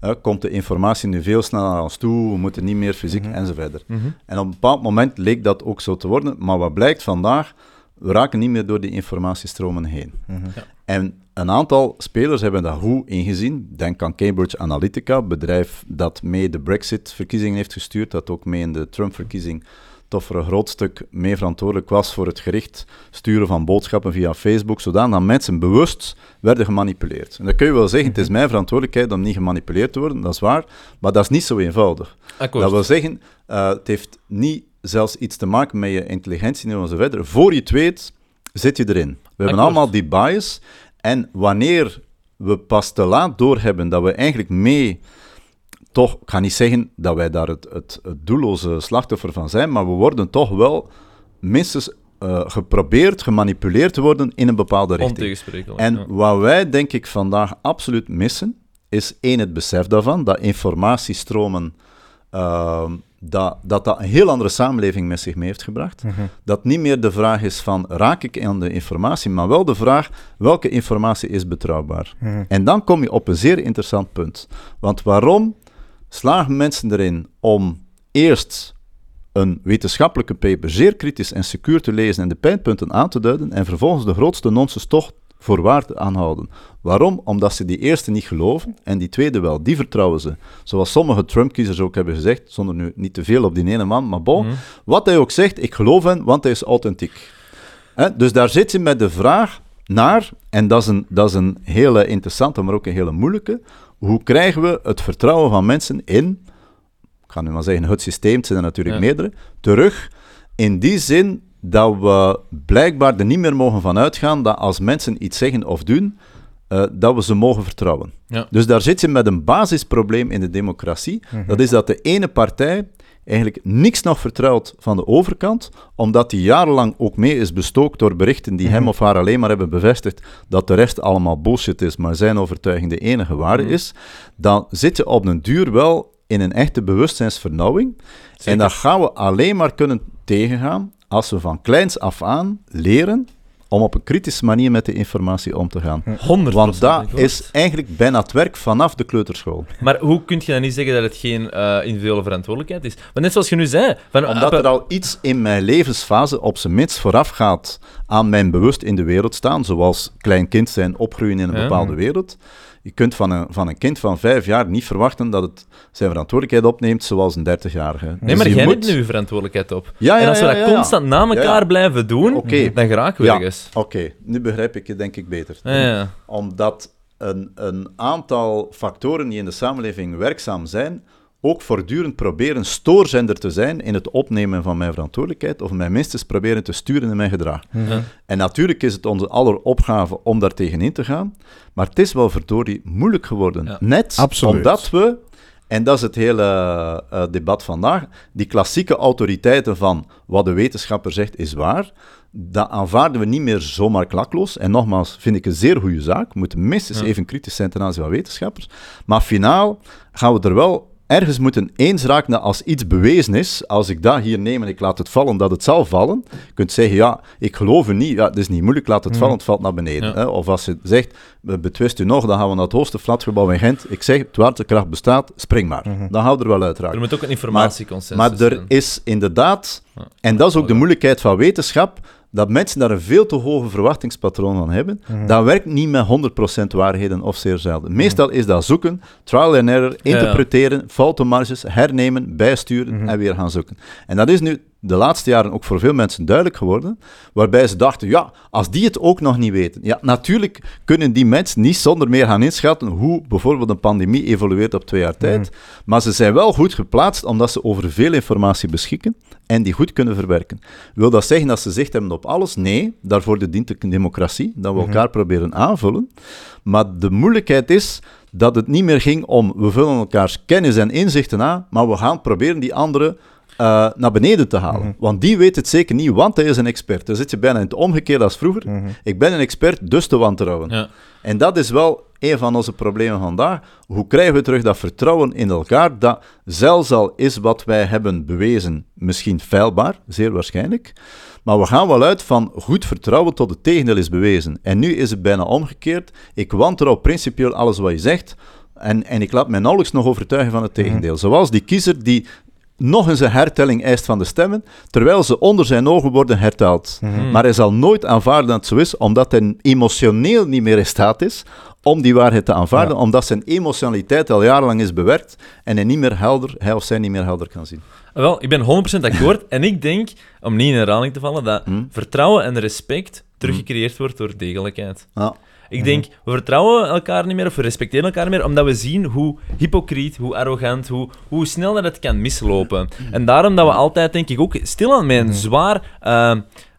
eh, komt de informatie nu veel sneller naar ons toe, we moeten niet meer fysiek enzovoort. Mhm. En op een bepaald moment leek dat ook zo te worden, maar wat blijkt vandaag, we raken niet meer door die informatiestromen heen. En een aantal spelers hebben dat goed ingezien. Denk aan Cambridge Analytica, bedrijf dat mee de Brexit-verkiezingen heeft gestuurd, dat ook mee in de Trump-verkiezing toch voor een groot stuk mee verantwoordelijk was voor het gericht sturen van boodschappen via Facebook, zodat mensen bewust werden gemanipuleerd. En dan kun je wel zeggen, het is mijn verantwoordelijkheid om niet gemanipuleerd te worden, dat is waar, maar dat is niet zo eenvoudig. Akkoord. Dat wil zeggen, eh, het heeft niet zelfs iets te maken met je intelligentieniveau enzovoort. Voor je het weet, zit je erin. We hebben allemaal die bias. En wanneer we pas te laat doorhebben dat we eigenlijk mee, toch, ik ga niet zeggen dat wij daar het, het, het doelloze slachtoffer van zijn, maar we worden toch wel minstens eh, geprobeerd, gemanipuleerd te worden in een bepaalde richting. En ja. wat wij denk ik vandaag absoluut missen, is één, het besef daarvan, dat informatiestromen, ehm, dat, dat dat een heel andere samenleving met zich mee heeft gebracht. Dat niet meer de vraag is van, raak ik aan de informatie, maar wel de vraag, welke informatie is betrouwbaar? En dan kom je op een zeer interessant punt. Want waarom slagen mensen erin om eerst een wetenschappelijke paper zeer kritisch en secuur te lezen en de pijnpunten aan te duiden en vervolgens de grootste nonsens toch voor waar te aanhouden. Waarom? Omdat ze die eerste niet geloven en die tweede wel. Die vertrouwen ze. Zoals sommige Trump-kiezers ook hebben gezegd, zonder nu niet te veel op die ene man, maar bon, wat hij ook zegt, ik geloof hem, want hij is authentiek. Hè? Dus daar zit ze met de vraag naar, en dat is, een, dat is een hele interessante, maar ook een hele moeilijke, hoe krijgen we het vertrouwen van mensen in, ik ga nu maar zeggen het systeem, het zijn er natuurlijk Ja. meerdere, terug in die zin dat we blijkbaar er niet meer mogen van uitgaan dat als mensen iets zeggen of doen, eh, dat we ze mogen vertrouwen. Ja. Dus daar zit je met een basisprobleem in de democratie. Dat is dat de ene partij eigenlijk niks nog vertrouwt van de overkant, omdat die jarenlang ook mee is bestookt door berichten die hem of haar alleen maar hebben bevestigd dat de rest allemaal bullshit is, maar zijn overtuiging de enige waarde is, dan zit je op een duur wel in een echte bewustzijnsvernauwing. En dat gaan we alleen maar kunnen tegengaan als we van kleins af aan leren om op een kritische manier met de informatie om te gaan. 100%. Want dat is eigenlijk bijna het werk vanaf de kleuterschool. Maar hoe kun je dan niet zeggen dat het geen eh, individuele verantwoordelijkheid is? Want net zoals je nu zei... Van, Omdat er al iets in mijn levensfase op zijn minst vooraf gaat aan mijn bewust in de wereld staan, zoals klein kind zijn, opgroeien in een bepaalde wereld. Je kunt van een, van een kind van vijf jaar niet verwachten dat het zijn verantwoordelijkheid opneemt zoals een dertigjarige. Nee, Dus maar je jij moet- neemt nu je verantwoordelijkheid op. Ja, ja, en als we dat constant na elkaar blijven doen, Oké. dan geraken we Ja, ergens. oké. Nu begrijp ik je denk ik beter. Omdat een, een aantal factoren die in de samenleving werkzaam zijn, ook voortdurend proberen stoorzender te zijn in het opnemen van mijn verantwoordelijkheid, of mij minstens proberen te sturen in mijn gedrag. En natuurlijk is het onze aller opgave om daar tegenin te gaan, maar het is wel verdorie moeilijk geworden. Ja. Net Absoluut. omdat we, en dat is het hele eh, debat vandaag, die klassieke autoriteiten van wat de wetenschapper zegt is waar, dat aanvaarden we niet meer zomaar klakloos. En nogmaals, vind ik een zeer goede zaak. We moeten minstens Ja. even kritisch zijn ten aanzien van wetenschappers. Maar finaal gaan we er wel ergens moeten eens raken dat als iets bewezen is, als ik dat hier neem en ik laat het vallen, dat het zal vallen. Je kunt zeggen, ja, ik geloof u niet, ja, het is niet moeilijk, laat het vallen, het valt naar beneden. Ja. Hè? Of als je zegt, we betwist u nog, dan gaan we naar het hoogste flatgebouw in Gent. Ik zeg, zwaartekracht bestaat, spring maar. Dan hou er wel uit raken. Er moet ook een informatieconsensus Maar er zijn. is inderdaad, Ja. en dat is ook de moeilijkheid van wetenschap, dat mensen daar een veel te hoge verwachtingspatroon van hebben. Dat werkt niet met 100% waarheden of zeer zelden. Meestal is dat zoeken, trial and error, ja. interpreteren, foutenmarges, hernemen, bijsturen en weer gaan zoeken. En dat is nu de laatste jaren ook voor veel mensen duidelijk geworden, waarbij ze dachten, ja, als die het ook nog niet weten. Ja, natuurlijk kunnen die mensen niet zonder meer gaan inschatten hoe bijvoorbeeld een pandemie evolueert op twee jaar tijd, maar ze zijn wel goed geplaatst omdat ze over veel informatie beschikken en die goed kunnen verwerken. Wil dat zeggen dat ze zicht hebben op alles? Nee, daarvoor dient de democratie, dat we elkaar proberen aanvullen. Maar de moeilijkheid is dat het niet meer ging om we vullen elkaars kennis en inzichten aan, maar we gaan proberen die anderen eh, naar beneden te halen. Want die weet het zeker niet, want hij is een expert. Dan zit je bijna in het omgekeerde als vroeger. Ik ben een expert, dus te wantrouwen. Ja. En dat is wel een van onze problemen vandaag. Hoe krijgen we terug dat vertrouwen in elkaar, dat zelfs al is wat wij hebben bewezen misschien feilbaar, zeer waarschijnlijk, maar we gaan wel uit van goed vertrouwen tot het tegendeel is bewezen. En nu is het bijna omgekeerd. Ik wantrouw principieel alles wat je zegt, en, en ik laat mij nauwelijks nog overtuigen van het tegendeel. Zoals die kiezer die nog eens een hertelling eist van de stemmen, terwijl ze onder zijn ogen worden herteld. Maar hij zal nooit aanvaarden dat het zo is, omdat hij emotioneel niet meer in staat is om die waarheid te aanvaarden, omdat zijn emotionaliteit al jarenlang is bewerkt en hij, niet meer helder, hij of zij niet meer helder kan zien. Wel, ik ben 100% akkoord. en ik denk, om niet in herhaling te vallen, dat Hm? vertrouwen en respect teruggecreëerd wordt door degelijkheid. Ja. Ik denk, we vertrouwen elkaar niet meer of we respecteren elkaar niet meer, omdat we zien hoe hypocriet, hoe arrogant, hoe, hoe snel dat het kan mislopen. En daarom dat we altijd, denk ik, ook stilaan met een zwaar eh,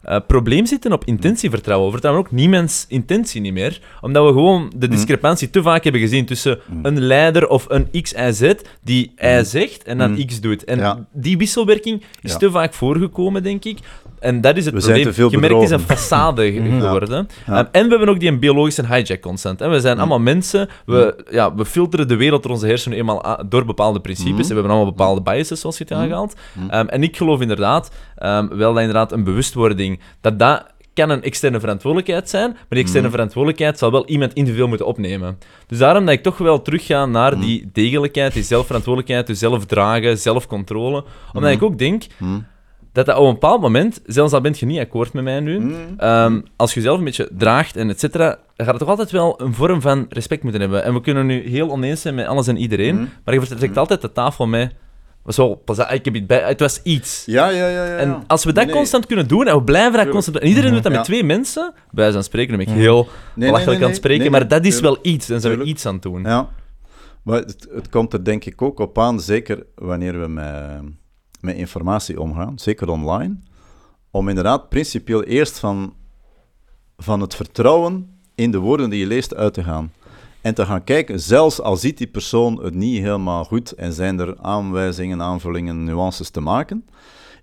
eh, probleem zitten op intentievertrouwen. We vertrouwen ook niemands intentie niet meer, omdat we gewoon de discrepantie te vaak hebben gezien tussen een leider of een X, Y, Z, die Y zegt en dan X doet. En Ja. die wisselwerking is Ja. te vaak voorgekomen, denk ik. En dat is het We zijn probleem. te veel Je merkt, het is een façade ge- geworden. Ja. Um, en we hebben ook die biologische hijack constant. Hè. We zijn allemaal mensen. We, ja, we filteren de wereld door onze hersenen eenmaal door bepaalde principes. We hebben allemaal bepaalde biases, zoals je het aangehaald. Um, en ik geloof inderdaad um, wel dat inderdaad een bewustwording, dat dat kan een externe verantwoordelijkheid zijn, maar die externe verantwoordelijkheid zal wel iemand individueel moeten opnemen. Dus daarom dat ik toch wel terugga naar die degelijkheid, die zelfverantwoordelijkheid, dus zelf dragen, zelfcontrole. Omdat ik ook denk dat dat op een bepaald moment, zelfs al bent je niet akkoord met mij nu, ehm, als je zelf een beetje draagt en et cetera, gaat het toch altijd wel een vorm van respect moeten hebben. En we kunnen nu heel oneens zijn met alles en iedereen, maar je vertrekt altijd de tafel met... Zo, pas ik heb iets bij, het was iets. Ja, ja, ja. ja, En als we dat Nee, constant kunnen doen, en we blijven dat constant doen, en iedereen doet dat met Ja. twee mensen, bij van spreken, dan ben ik heel nee, belachelijk nee, aan het spreken, maar dat is wel iets, dan zijn we iets aan het doen. Ja, maar het, het komt er denk ik ook op aan, zeker wanneer we met, met informatie omgaan, zeker online, om inderdaad principieel eerst van, van het vertrouwen in de woorden die je leest uit te gaan. En te gaan kijken, zelfs al ziet die persoon het niet helemaal goed en zijn er aanwijzingen, aanvullingen, nuances te maken,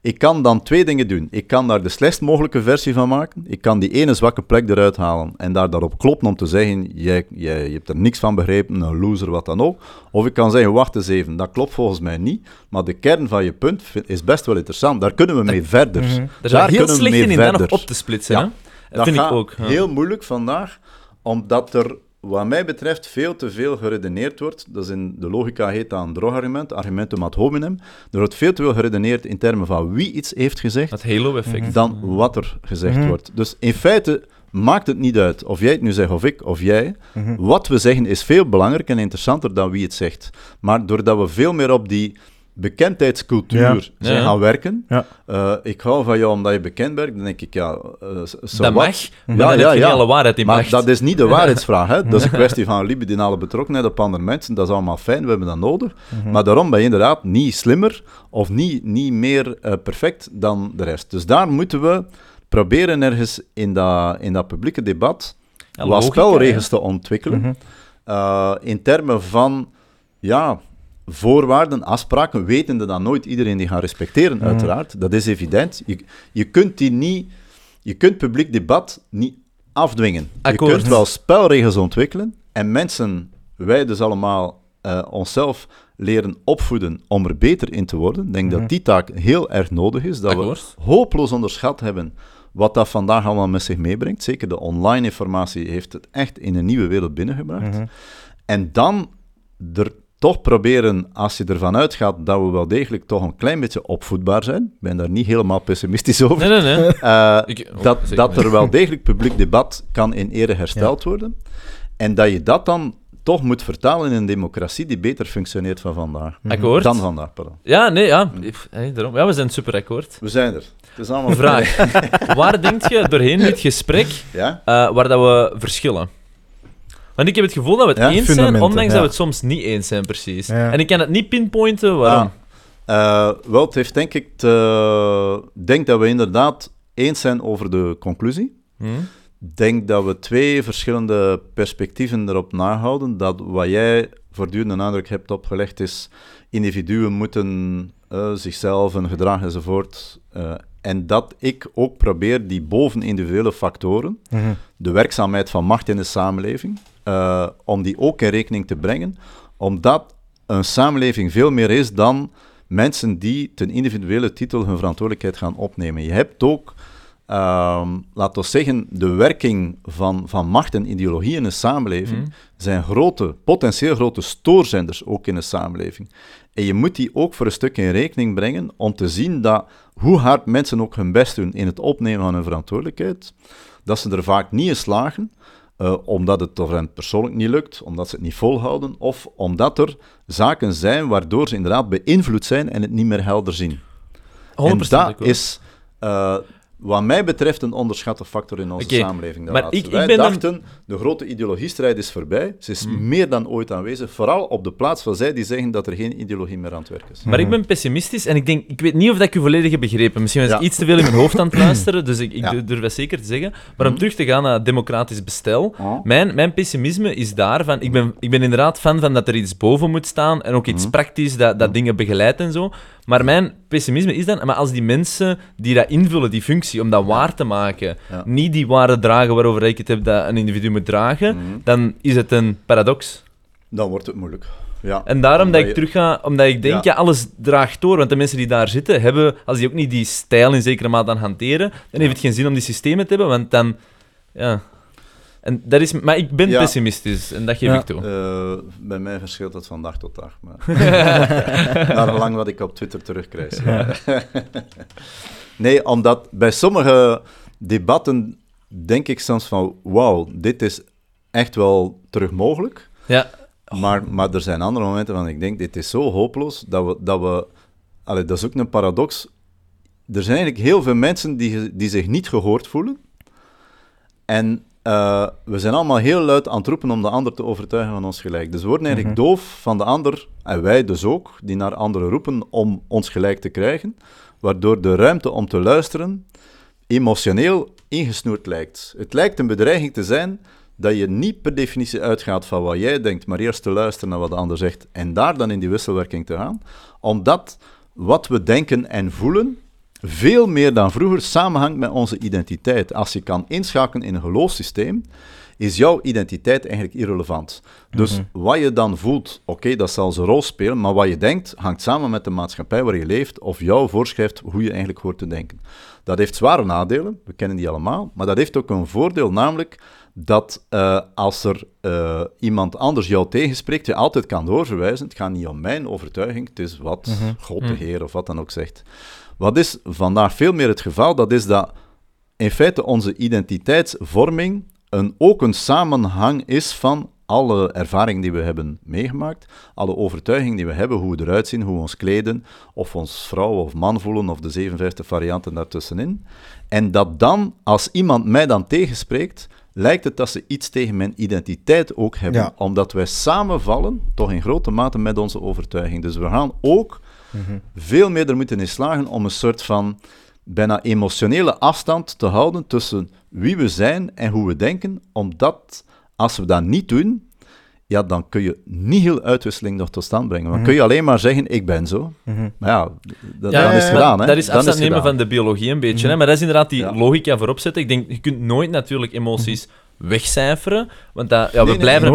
ik kan dan twee dingen doen. Ik kan daar de slechtst mogelijke versie van maken. Ik kan die ene zwakke plek eruit halen en daar daarop kloppen om te zeggen, jij, jij, je hebt er niks van begrepen, een loser, wat dan ook. Of ik kan zeggen, wacht eens even, dat klopt volgens mij niet, maar de kern van je punt is best wel interessant. Daar kunnen we mee verder. Daar Daar zijn we heel kunnen we slecht mee in, verder. op te splitsen. Ja. Hè? Dat vind ik ook. ja. heel moeilijk vandaag, omdat er, wat mij betreft, veel te veel geredeneerd wordt. Dat is in de logica heet dat een drogargument, argumentum ad hominem. Er wordt veel te veel geredeneerd in termen van wie iets heeft gezegd, Het halo-effect. dan wat er gezegd wordt. Dus in feite maakt het niet uit of jij het nu zegt of ik of jij. Wat we zeggen is veel belangrijker en interessanter dan wie het zegt. Maar doordat we veel meer op die bekendheidscultuur Ja. zijn Ja. gaan werken. Ja. Eh, ik hou van jou omdat je bekend bent. Dan denk ik, ja, eh, so dat what? mag, maar je niet alle waarheid in Maar macht. dat is niet de waarheidsvraag. Hè? *laughs* Dat is een kwestie van libidinale betrokkenheid op andere mensen. Dat is allemaal fijn, we hebben dat nodig. Maar daarom ben je inderdaad niet slimmer of niet, niet meer eh, perfect dan de rest. Dus daar moeten we proberen ergens in dat, in dat publieke debat Ja, logica, spelregels te ontwikkelen. Mhm. Eh, in termen van ja, voorwaarden, afspraken, wetende dat nooit iedereen die gaat respecteren, Mhm. uiteraard. Dat is evident. Je, je kunt die niet, je kunt publiek debat niet afdwingen. Akkoord. Je kunt wel spelregels ontwikkelen en mensen, wij dus allemaal, eh, onszelf leren opvoeden om er beter in te worden. Ik denk dat die taak heel erg nodig is. Dat Akkoord. we hopeloos onderschat hebben wat dat vandaag allemaal met zich meebrengt. Zeker de online informatie heeft het echt in een nieuwe wereld binnengebracht. Mhm. En dan er toch proberen, als je ervan uitgaat dat we wel degelijk toch een klein beetje opvoedbaar zijn, ik ben daar niet helemaal pessimistisch over, Nee, nee, nee. *laughs* eh, Ik- oh, dat, dat er wel degelijk publiek debat kan in ere hersteld worden. En dat je dat dan toch moet vertalen in een democratie die beter functioneert van vandaag. Akkoord. Dan vandaag, pardon. Ja, nee, ja. Hey, daarom. ja. We zijn super akkoord. We zijn er. Het is allemaal Vraag. *laughs* waar denk je doorheen dit gesprek Ja? eh, waar dat we verschillen? Want ik heb het gevoel dat we het Ja, eens zijn, ondanks ja. dat we het soms niet eens zijn, precies. Ja. En ik kan het niet pinpointen waarom. Ah, eh, wel, het heeft denk ik... te- Ik denk dat we inderdaad eens zijn over de conclusie. Hm? Ik denk dat we twee verschillende perspectieven erop nahouden. Dat wat jij voortdurend een nadruk hebt opgelegd is... Individuen moeten eh, zichzelf, hun gedrag enzovoort... eh, en dat ik ook probeer die boven-individuele factoren, Mhm. de werkzaamheid van macht in de samenleving, eh, om die ook in rekening te brengen, omdat een samenleving veel meer is dan mensen die ten individuele titel hun verantwoordelijkheid gaan opnemen. Je hebt ook, ehm laten we zeggen, de werking van, van macht en ideologie in een samenleving Mhm. zijn grote, potentieel grote stoorzenders ook in een samenleving. En je moet die ook voor een stuk in rekening brengen om te zien dat hoe hard mensen ook hun best doen in het opnemen van hun verantwoordelijkheid, dat ze er vaak niet in slagen, eh, omdat het voor hen persoonlijk niet lukt, omdat ze het niet volhouden, of omdat er zaken zijn waardoor ze inderdaad beïnvloed zijn en het niet meer helder zien. 100% en dat is, eh, wat mij betreft, een onderschatte factor in onze samenleving. de maar laatste. ik- ik Wij dan- dachten, de grote ideologiestrijd is voorbij. Ze is Hmm. meer dan ooit aanwezig, vooral op de plaats van zij die zeggen dat er geen ideologie meer aan het werk is. Maar ik ben pessimistisch en ik denk, ik weet niet of dat ik u volledig heb begrepen. Misschien was ik Ja. iets te veel in mijn hoofd aan het *clears throat* luisteren, dus ik, ik Ja. durf- dat zeker te zeggen. Maar om terug te gaan naar democratisch bestel, Oh. mijn, mijn pessimisme is daarvan. Ik ben, ik ben inderdaad fan van dat er iets boven moet staan en ook iets praktisch dat, dat dingen begeleidt en zo. Maar mijn pessimisme is dan, maar als die mensen die dat invullen, die functie, om dat waar te maken, Ja. niet die waarde dragen waarover ik het heb dat een individu moet dragen, dan is het een paradox. Dan wordt het moeilijk. Ja. En daarom dat ik je- terug ga, omdat ik denk, ja. Ja. alles draagt door. Want de mensen die daar zitten, hebben, als die ook niet die stijl in zekere mate aan hanteren, dan heeft het geen zin om die systemen te hebben, want dan... Ja. En dat is, maar ik ben Ja. pessimistisch, en dat geef Ja. ik toe. Eh, bij mij verschilt het van dag tot dag. Maar... *laughs* *laughs* Naar gelang wat ik op Twitter terugkrijg. *laughs* nee, omdat bij sommige debatten denk ik soms van... Wauw, dit is echt wel terug mogelijk. Ja, Maar, maar er zijn andere momenten waarvan ik denk, dit is zo hopeloos, dat we... Dat, we allee, dat is ook een paradox. Er zijn eigenlijk heel veel mensen die, die zich niet gehoord voelen. En eh, we zijn allemaal heel luid aan het roepen om de ander te overtuigen van ons gelijk. Dus we worden eigenlijk doof van de ander, en wij dus ook, die naar anderen roepen om ons gelijk te krijgen, waardoor de ruimte om te luisteren emotioneel ingesnoerd lijkt. Het lijkt een bedreiging te zijn dat je niet per definitie uitgaat van wat jij denkt, maar eerst te luisteren naar wat de ander zegt en daar dan in die wisselwerking te gaan, omdat wat we denken en voelen veel meer dan vroeger samenhangt met onze identiteit. Als je kan inschakelen in een geloofssysteem, is jouw identiteit eigenlijk irrelevant. Dus wat je dan voelt, oké, dat zal zijn rol spelen, maar wat je denkt hangt samen met de maatschappij waar je leeft of jou voorschrijft hoe je eigenlijk hoort te denken. Dat heeft zware nadelen, we kennen die allemaal, maar dat heeft ook een voordeel, namelijk dat eh, als er eh, iemand anders jou tegenspreekt, je altijd kan doorverwijzen. Het gaat niet om mijn overtuiging, het is wat God de Heer of wat dan ook zegt. Wat is vandaag veel meer het geval? Dat is dat in feite onze identiteitsvorming een, ook een samenhang is van alle ervaringen die we hebben meegemaakt, alle overtuigingen die we hebben, hoe we eruit zien, hoe we ons kleden, of we ons vrouw of man voelen, of de 57 varianten daartussenin. En dat dan, als iemand mij dan tegenspreekt, lijkt het dat ze iets tegen mijn identiteit ook hebben, Ja. omdat wij samenvallen, toch in grote mate met onze overtuiging. Dus we gaan ook veel meer er moeten in slagen om een soort van bijna emotionele afstand te houden tussen wie we zijn en hoe we denken, omdat als we dat niet doen, ja, dan kun je niet heel uitwisseling nog tot stand brengen. Dan kun je alleen maar zeggen, ik ben zo. Maar ja, d- Ja, dan is het gedaan. Hè. Dat is afstand nemen van de biologie een beetje. Hè? Maar dat is inderdaad die Ja. logica voorop zetten. Ik denk, je kunt nooit natuurlijk emoties wegcijferen. Want dat, ja, we Nee, nee, blijven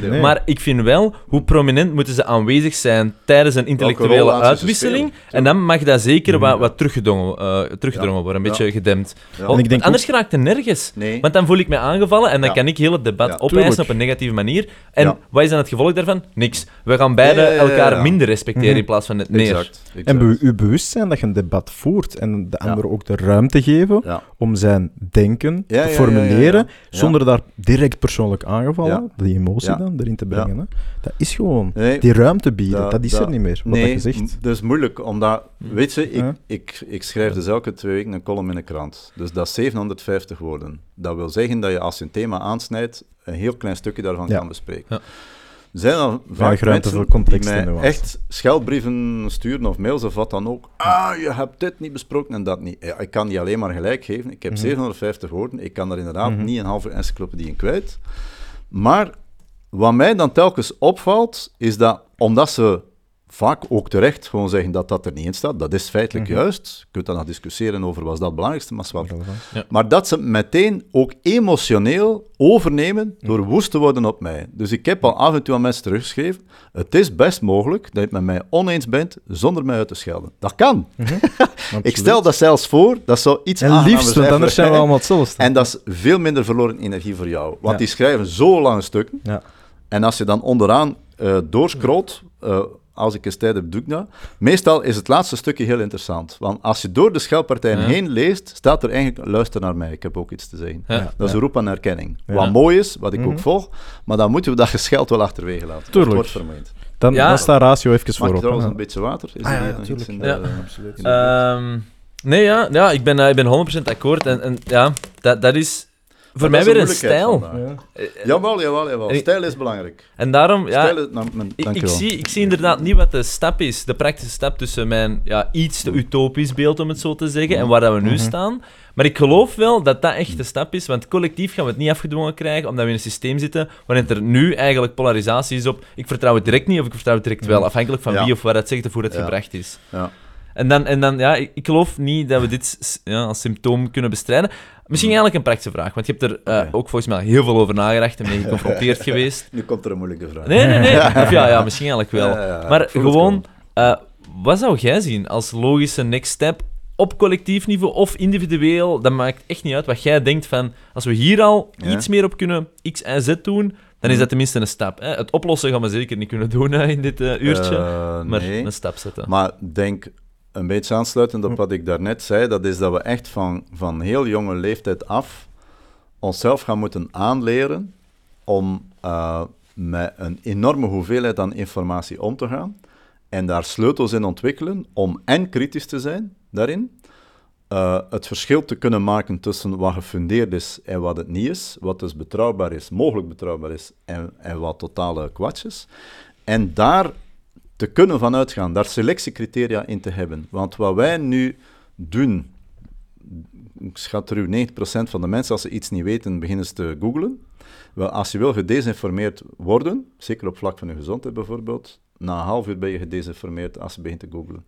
een nee. Maar ik vind wel, hoe prominent moeten ze aanwezig zijn tijdens een intellectuele uitwisseling. En dan mag dat zeker wat, wat teruggedrongen, eh, teruggedrongen Ja. worden, een Ja. beetje gedempt. Ja. Want ik denk anders geraakt het nergens. Nee. Want dan voel ik mij aangevallen en dan Ja. kan ik heel het debat Ja. opeisen Tuurlijk. op een negatieve manier. En Ja. wat is dan het gevolg daarvan? Niks. We gaan beide Ja, ja, ja, ja. elkaar minder respecteren Mhm. in plaats van het meer. Exact. exact. En be uw bewustzijn dat je een debat voert en de Ja. ander ook de ruimte geven Ja. om zijn denken Ja, te ja, ja, formuleren, ja, ja. Zonder daar direct persoonlijk aangevallen, Ja. die emotie Ja. dan erin te brengen. Hè. Dat is gewoon Nee, die ruimte bieden, dat- dat, is dat- er niet meer, wat nee, m- dat is moeilijk, omdat, weet je, ik, Ja. ik, ik schrijf dus elke twee weken een column in een krant. Dus dat is 750 woorden. Dat wil zeggen dat je als je een thema aansnijdt, een heel klein stukje daarvan Ja. kan bespreken. Ja. Er zijn dan vaak ruimte mensen voor context die mij echt scheldbrieven sturen of mails of wat dan ook. Ah, je hebt dit niet besproken en dat niet. Ja, ik kan die alleen maar gelijk geven. Ik heb Mhm. 750 woorden. Ik kan daar inderdaad Mhm. niet een halve encyclopedie in kwijt. Maar wat mij dan telkens opvalt, is dat omdat ze vaak ook terecht gewoon zeggen dat dat er niet in staat, dat is feitelijk Mhm. juist. Je kunt dan nog discussiëren over was dat het belangrijkste, maar. Maar dat ze meteen ook emotioneel overnemen door woest te worden op mij. Dus ik heb al af en toe aan mensen teruggeschreven, het is best mogelijk dat je het met mij oneens bent zonder mij uit te schelden. Dat kan. *laughs* Ik stel dat zelfs voor, dat zou iets En liefst, want anders zijn we allemaal *laughs* hetzelfde. En dat is veel minder verloren energie voor jou. Want Ja. die schrijven zo lange stukken. Ja. En als je dan onderaan eh doorscrollt, eh, als ik eens tijd heb, doe ik dat. Meestal is het laatste stukje heel interessant. Want als je door de scheldpartijen Ja. heen leest, staat er eigenlijk, luister naar mij, ik heb ook iets te zeggen. Ja. Dat is een roep aan erkenning. Ja. Wat mooi is, wat ik Mhm. ook volg, maar dan moeten we dat gescheld wel achterwege laten. Het Tuurlijk. wordt. Dan, Ja. dan staat ratio even Mag ik voorop. trouwens hè. een beetje water? Is Ah, ja, natuurlijk. iets in de- Ja. in de- Absoluut. in de- Ehm, nee, ja, ja ik, ben, eh, ik ben 100% akkoord. En, en ja, dat, dat is voor mij weer is een stijl. Ja. Eh, Jawel, jawel, jawel. Stijl is belangrijk. En daarom, ja, Stijl is... Nou, mijn- ik, zie, ik zie inderdaad niet wat de stap is, de praktische stap tussen mijn ja, iets te utopisch beeld, om het zo te zeggen, en waar dat we nu Mhm. staan. Maar ik geloof wel dat dat echt de stap is, want collectief gaan we het niet afgedwongen krijgen, omdat we in een systeem zitten waarin er nu eigenlijk polarisatie is op ik vertrouw het direct niet of ik vertrouw het direct wel, afhankelijk van Ja. wie of wat het zegt of hoe het Ja. gebracht is. Ja. En dan, en dan ja, ik, ik geloof niet dat we dit ja, als symptoom kunnen bestrijden. Misschien eigenlijk een praktische vraag, want je hebt er eh, ook volgens mij heel veel over nagedacht en mee *laughs* geconfronteerd geweest. Nu komt er een moeilijke vraag. Nee, nee, nee. *laughs* Of ja, ja, misschien eigenlijk wel. Ja. Maar gewoon, eh, wat zou jij zien als logische next step op collectief niveau of individueel? Dat maakt echt niet uit wat jij denkt van, als we hier al iets meer op kunnen X en Z doen, dan is dat tenminste een stap. Hè? Het oplossen gaan we zeker niet kunnen doen hè, in dit eh, uurtje, maar nee. een stap zetten. Maar denk een beetje aansluitend op wat ik daarnet zei, dat is dat we echt van, van heel jonge leeftijd af onszelf gaan moeten aanleren om eh, met een enorme hoeveelheid aan informatie om te gaan en daar sleutels in ontwikkelen om en kritisch te zijn daarin, eh, het verschil te kunnen maken tussen wat gefundeerd is en wat het niet is, wat dus betrouwbaar is, mogelijk betrouwbaar is en, en wat totale kwats is. En daar te kunnen vanuit gaan, daar selectiecriteria in te hebben. Want wat wij nu doen, ik schat er u 90% van de mensen, als ze iets niet weten, beginnen ze te googlen. Wel, als je wil gedesinformeerd worden, zeker op vlak van je gezondheid bijvoorbeeld, na een half uur ben je gedesinformeerd als je begint te googlen.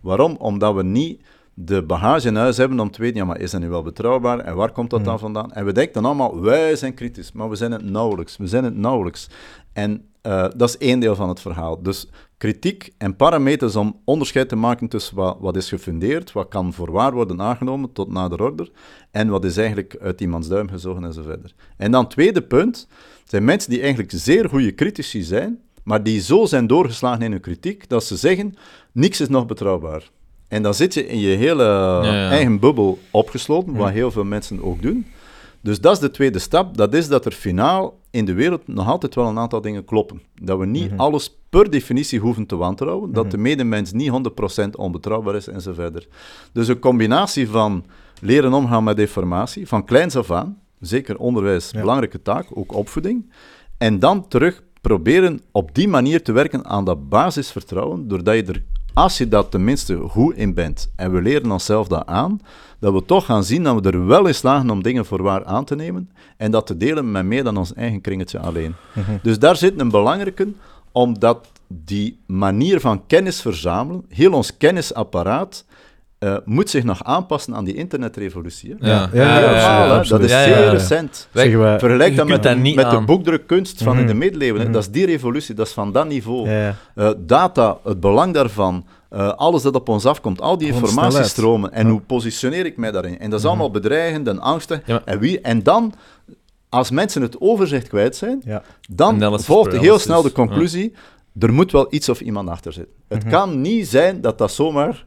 Waarom? Omdat we niet de bagage in huis hebben om te weten, ja, maar is dat nu wel betrouwbaar en waar komt dat dan vandaan? En we denken dan allemaal, wij zijn kritisch, maar we zijn het nauwelijks. We zijn het nauwelijks. En eh, dat is één deel van het verhaal. Dus kritiek en parameters om onderscheid te maken tussen wat, wat is gefundeerd, wat kan voor waar worden aangenomen tot nader order, en wat is eigenlijk uit iemands duim gezogen en zo verder. En dan tweede punt, zijn mensen die eigenlijk zeer goede critici zijn, maar die zo zijn doorgeslagen in hun kritiek, dat ze zeggen, niks is nog betrouwbaar. En dan zit je in je hele ja. eigen bubbel opgesloten, wat heel veel mensen ook doen. Dus dat is de tweede stap. Dat is dat er finaal in de wereld nog altijd wel een aantal dingen kloppen. Dat we niet alles per definitie hoeven te wantrouwen. Dat de medemens niet 100% onbetrouwbaar is en zo verder. Dus een combinatie van leren omgaan met informatie, van kleins af aan, zeker onderwijs, Ja. belangrijke taak, ook opvoeding. En dan terug proberen op die manier te werken aan dat basisvertrouwen, doordat je er, als je dat tenminste goed in bent, en we leren onszelf dat aan, dat we toch gaan zien dat we er wel in slagen om dingen voor waar aan te nemen en dat te delen met meer dan ons eigen kringetje alleen. Dus daar zit een belangrijke, omdat die manier van kennis verzamelen, heel ons kennisapparaat, eh, moet zich nog aanpassen aan die internetrevolutie. hè. Ja, Ja, dat is Ja, ja, zeer recent. Wij- Vergelijk dat met, dat niet met de boekdrukkunst van in de Mhm. middeleeuwen. Mhm. Dat is die revolutie, dat is van dat niveau. Ja, ja. Eh, data, het belang daarvan, eh, alles dat op ons afkomt, al die informatiestromen en Ja. hoe positioneer ik mij daarin? En dat is allemaal bedreigend en angstig. En, wie, en dan, als mensen het overzicht kwijt zijn, Ja. dan Analysis volgt heel snel de conclusie, er moet wel iets of iemand achter zitten. Het Mhm. kan niet zijn dat dat zomaar,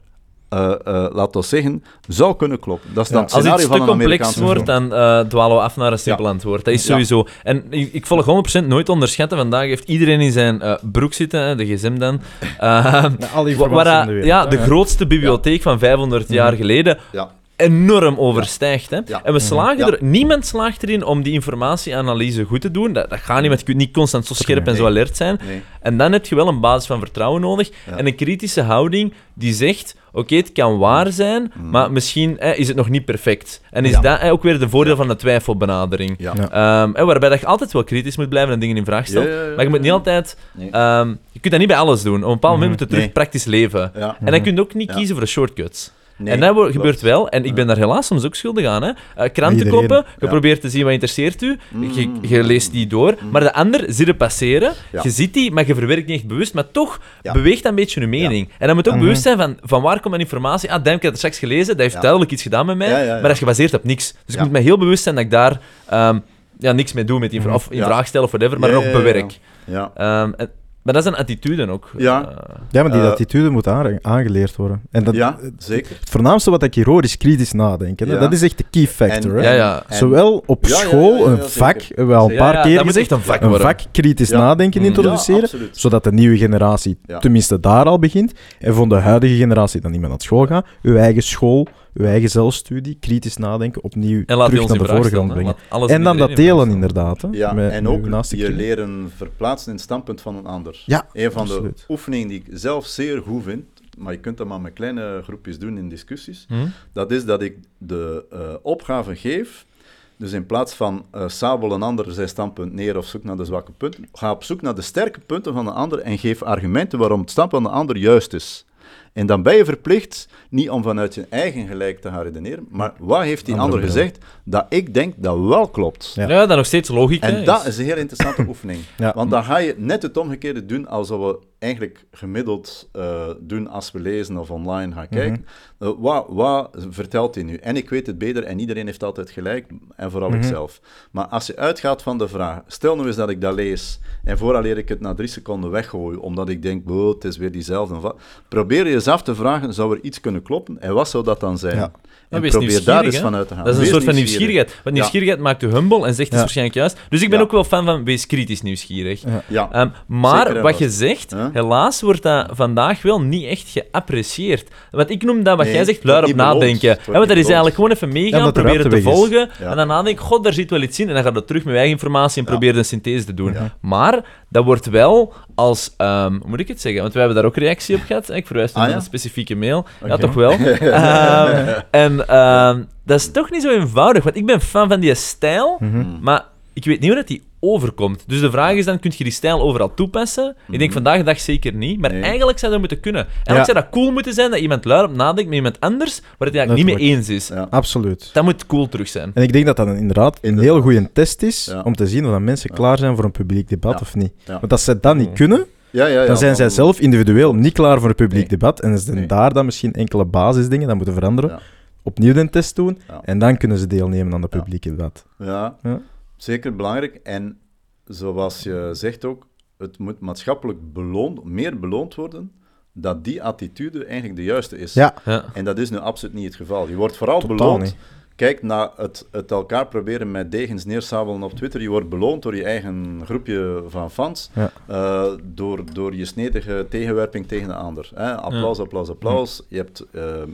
eh eh laat ons zeggen, zou kunnen kloppen. Dat is dan Ja. het Als iets te complex wordt, dan eh, dwalen we af naar een simpel antwoord. Dat is Ja. sowieso. En ik, ik volg 100% nooit onderschatten. Vandaag heeft iedereen in zijn broek zitten, de gsm dan. *laughs* Ja, al die waar, de wereld, ja, de grootste bibliotheek van 500 jaar geleden Ja. Enorm overstijgt. Hè? Ja. En we slagen Ja. er... Niemand slaagt erin om die informatieanalyse goed te doen. Dat, dat gaat niet, want je kunt niet constant zo scherp en zo alert zijn. Nee. En dan heb je wel een basis van vertrouwen nodig. Ja. En een kritische houding die zegt: oké, het kan waar zijn, maar misschien eh, is het nog niet perfect. En is. Ja. dat eh, ook weer de voordeel van de twijfelbenadering. Ehm, eh, waarbij dat je altijd wel kritisch moet blijven en dingen in vraag stellen. Ja, ja, ja, maar je moet niet ja. altijd. Nee. ehm, je kunt dat niet bij alles doen. Op een bepaald moment moet je terug Nee. praktisch leven. Ja. En dan kun je ook niet Ja. kiezen voor de shortcuts. Nee, en dat klopt. gebeurt wel, en ik ben daar helaas soms ook schuldig aan. Hè. Eh, krantenkoppen, je Ja. probeert te zien wat interesseert u, je, Mm. je leest die door, maar de ander zit er passeren, Ja. je ziet die, maar je verwerkt niet echt bewust, maar toch Ja. beweegt dat een beetje je mening. En dan moet je ook Mhm. bewust zijn van, van waar komt mijn informatie? Ah, ik heb het straks gelezen, dat heeft Ja. duidelijk iets gedaan met mij, Ja, ja, ja. maar dat is gebaseerd op niks. Dus ik moet mij heel bewust zijn dat ik daar ehm, ja, niks mee doe, met die, vra- of in Ja. vraag stel of whatever, maar Ja, nog ja, ja, ja. bewerk. Ja. Ehm, en- maar dat is een attitude ook. Ja. Eh, Ja, maar die Eh, attitude moet aange- aangeleerd worden. En dat, ja, zeker. Het voornaamste wat ik hier hoor is kritisch nadenken. Ja. Dat is echt de key factor. En- hè. ja, Zowel op school, ja, ja, een vak, zeker. we hebben al een paar Ja, keer dat moet echt een vak een vak kritisch Ja. nadenken Mm. introduceren, zodat de nieuwe generatie Ja. tenminste daar al begint. En van de huidige generatie dat niet meer naar school gaat, uw eigen school, uw eigen zelfstudie, kritisch nadenken, opnieuw En laat die terug naar de voorgrond brengen. En dan dat delen inderdaad. Hè, Ja, met en ook je leren verplaatsen in het standpunt van een ander. Ja, Een van absoluut. de oefeningen die ik zelf zeer goed vind, maar je kunt dat maar met kleine groepjes doen in discussies, Hm? dat is dat ik de eh, opgave geef, dus in plaats van eh sabel een ander zijn standpunt neer of zoek naar de zwakke punten, ga op zoek naar de sterke punten van de ander en geef argumenten waarom het standpunt van de ander juist is. En dan ben je verplicht, niet om vanuit je eigen gelijk te gaan redeneren, maar wat heeft die ander gezegd dat ik denk dat wel klopt? Ja. Ja, dat nog steeds logica. En dat is een heel interessante *laughs* oefening. Ja. Want dan ga je net het omgekeerde doen als we eigenlijk gemiddeld eh, doen als we lezen of online gaan kijken. Eh, wat, wat vertelt hij nu? En ik weet het beter en iedereen heeft altijd gelijk, en vooral ikzelf. Maar als je uitgaat van de vraag, stel nu eens dat ik dat lees en vooraleer ik het na drie seconden weggooi, omdat ik denk, "Boh, het is weer diezelfde. Probeer je eens af te vragen, zou er iets kunnen kloppen? En wat zou dat dan zijn? Ja. En wees probeer daar eens vanuit te gaan. Dat is een Wees soort van nieuwsgierig. nieuwsgierigheid. Want Ja. nieuwsgierigheid maakt je humble en zegt het Ja. waarschijnlijk juist. Dus ik ben Ja. ook wel fan van wees kritisch nieuwsgierig. Ja. Ja. Ehm, maar Zeker wat je zegt, Huh? helaas wordt dat vandaag wel niet echt geapprecieerd. Want ik noem dat wat Nee, jij zegt, luid op nadenken. Ja, want dat is eigenlijk gewoon even Ja, meegaan, proberen te volgen. Ja. En dan nadenken, god, daar zit wel iets in. En dan gaat dat terug met eigen informatie en Ja. probeer een synthese te doen. Ja. Maar dat wordt wel als, ehm, hoe moet ik het zeggen? Want wij hebben daar ook reactie op gehad. Ik verwijs Ah, naar ja? een specifieke mail. Ja, Oké. toch wel. *laughs* Ehm, *laughs* en ehm, dat is toch niet zo eenvoudig, want ik ben fan van die stijl, Mhm. maar ik weet niet hoe dat die overkomt. Dus de vraag is dan, kun je die stijl overal toepassen? Ik denk vandaag de dag zeker niet, maar Nee. eigenlijk zou dat moeten kunnen. Eigenlijk Ja. zou dat cool moeten zijn dat iemand luid op nadenkt met iemand anders, waar het eigenlijk niet mee eens is. Ja. Absoluut. Dat moet cool terug zijn. En ik denk dat dat een- inderdaad een Inderdaad. heel goede test is Ja. om te zien of dat mensen Ja. klaar zijn voor een publiek debat Ja. of niet. Ja. Want als zij dat niet kunnen, Ja, ja, ja, dan zijn zij dan- zelf individueel niet klaar voor een publiek Nee. debat. En zijn Nee. daar dan misschien enkele basisdingen dat moeten veranderen. Opnieuw de test doen. Ja. En dan kunnen ze deelnemen aan de Ja. publieke debat. Ja, Ja. zeker belangrijk. En zoals je zegt ook, het moet maatschappelijk beloond, meer beloond worden dat die attitude eigenlijk de juiste is. Ja, Ja. En dat is nu absoluut niet het geval. Je wordt vooral Totaal beloond. niet. Kijkt naar het, het elkaar proberen met degens neersabelen op Twitter, je wordt beloond door je eigen groepje van fans, Ja. eh, door, door je snedige tegenwerping tegen de ander. Hè? Applaus, applaus, applaus. Je hebt eh, eh,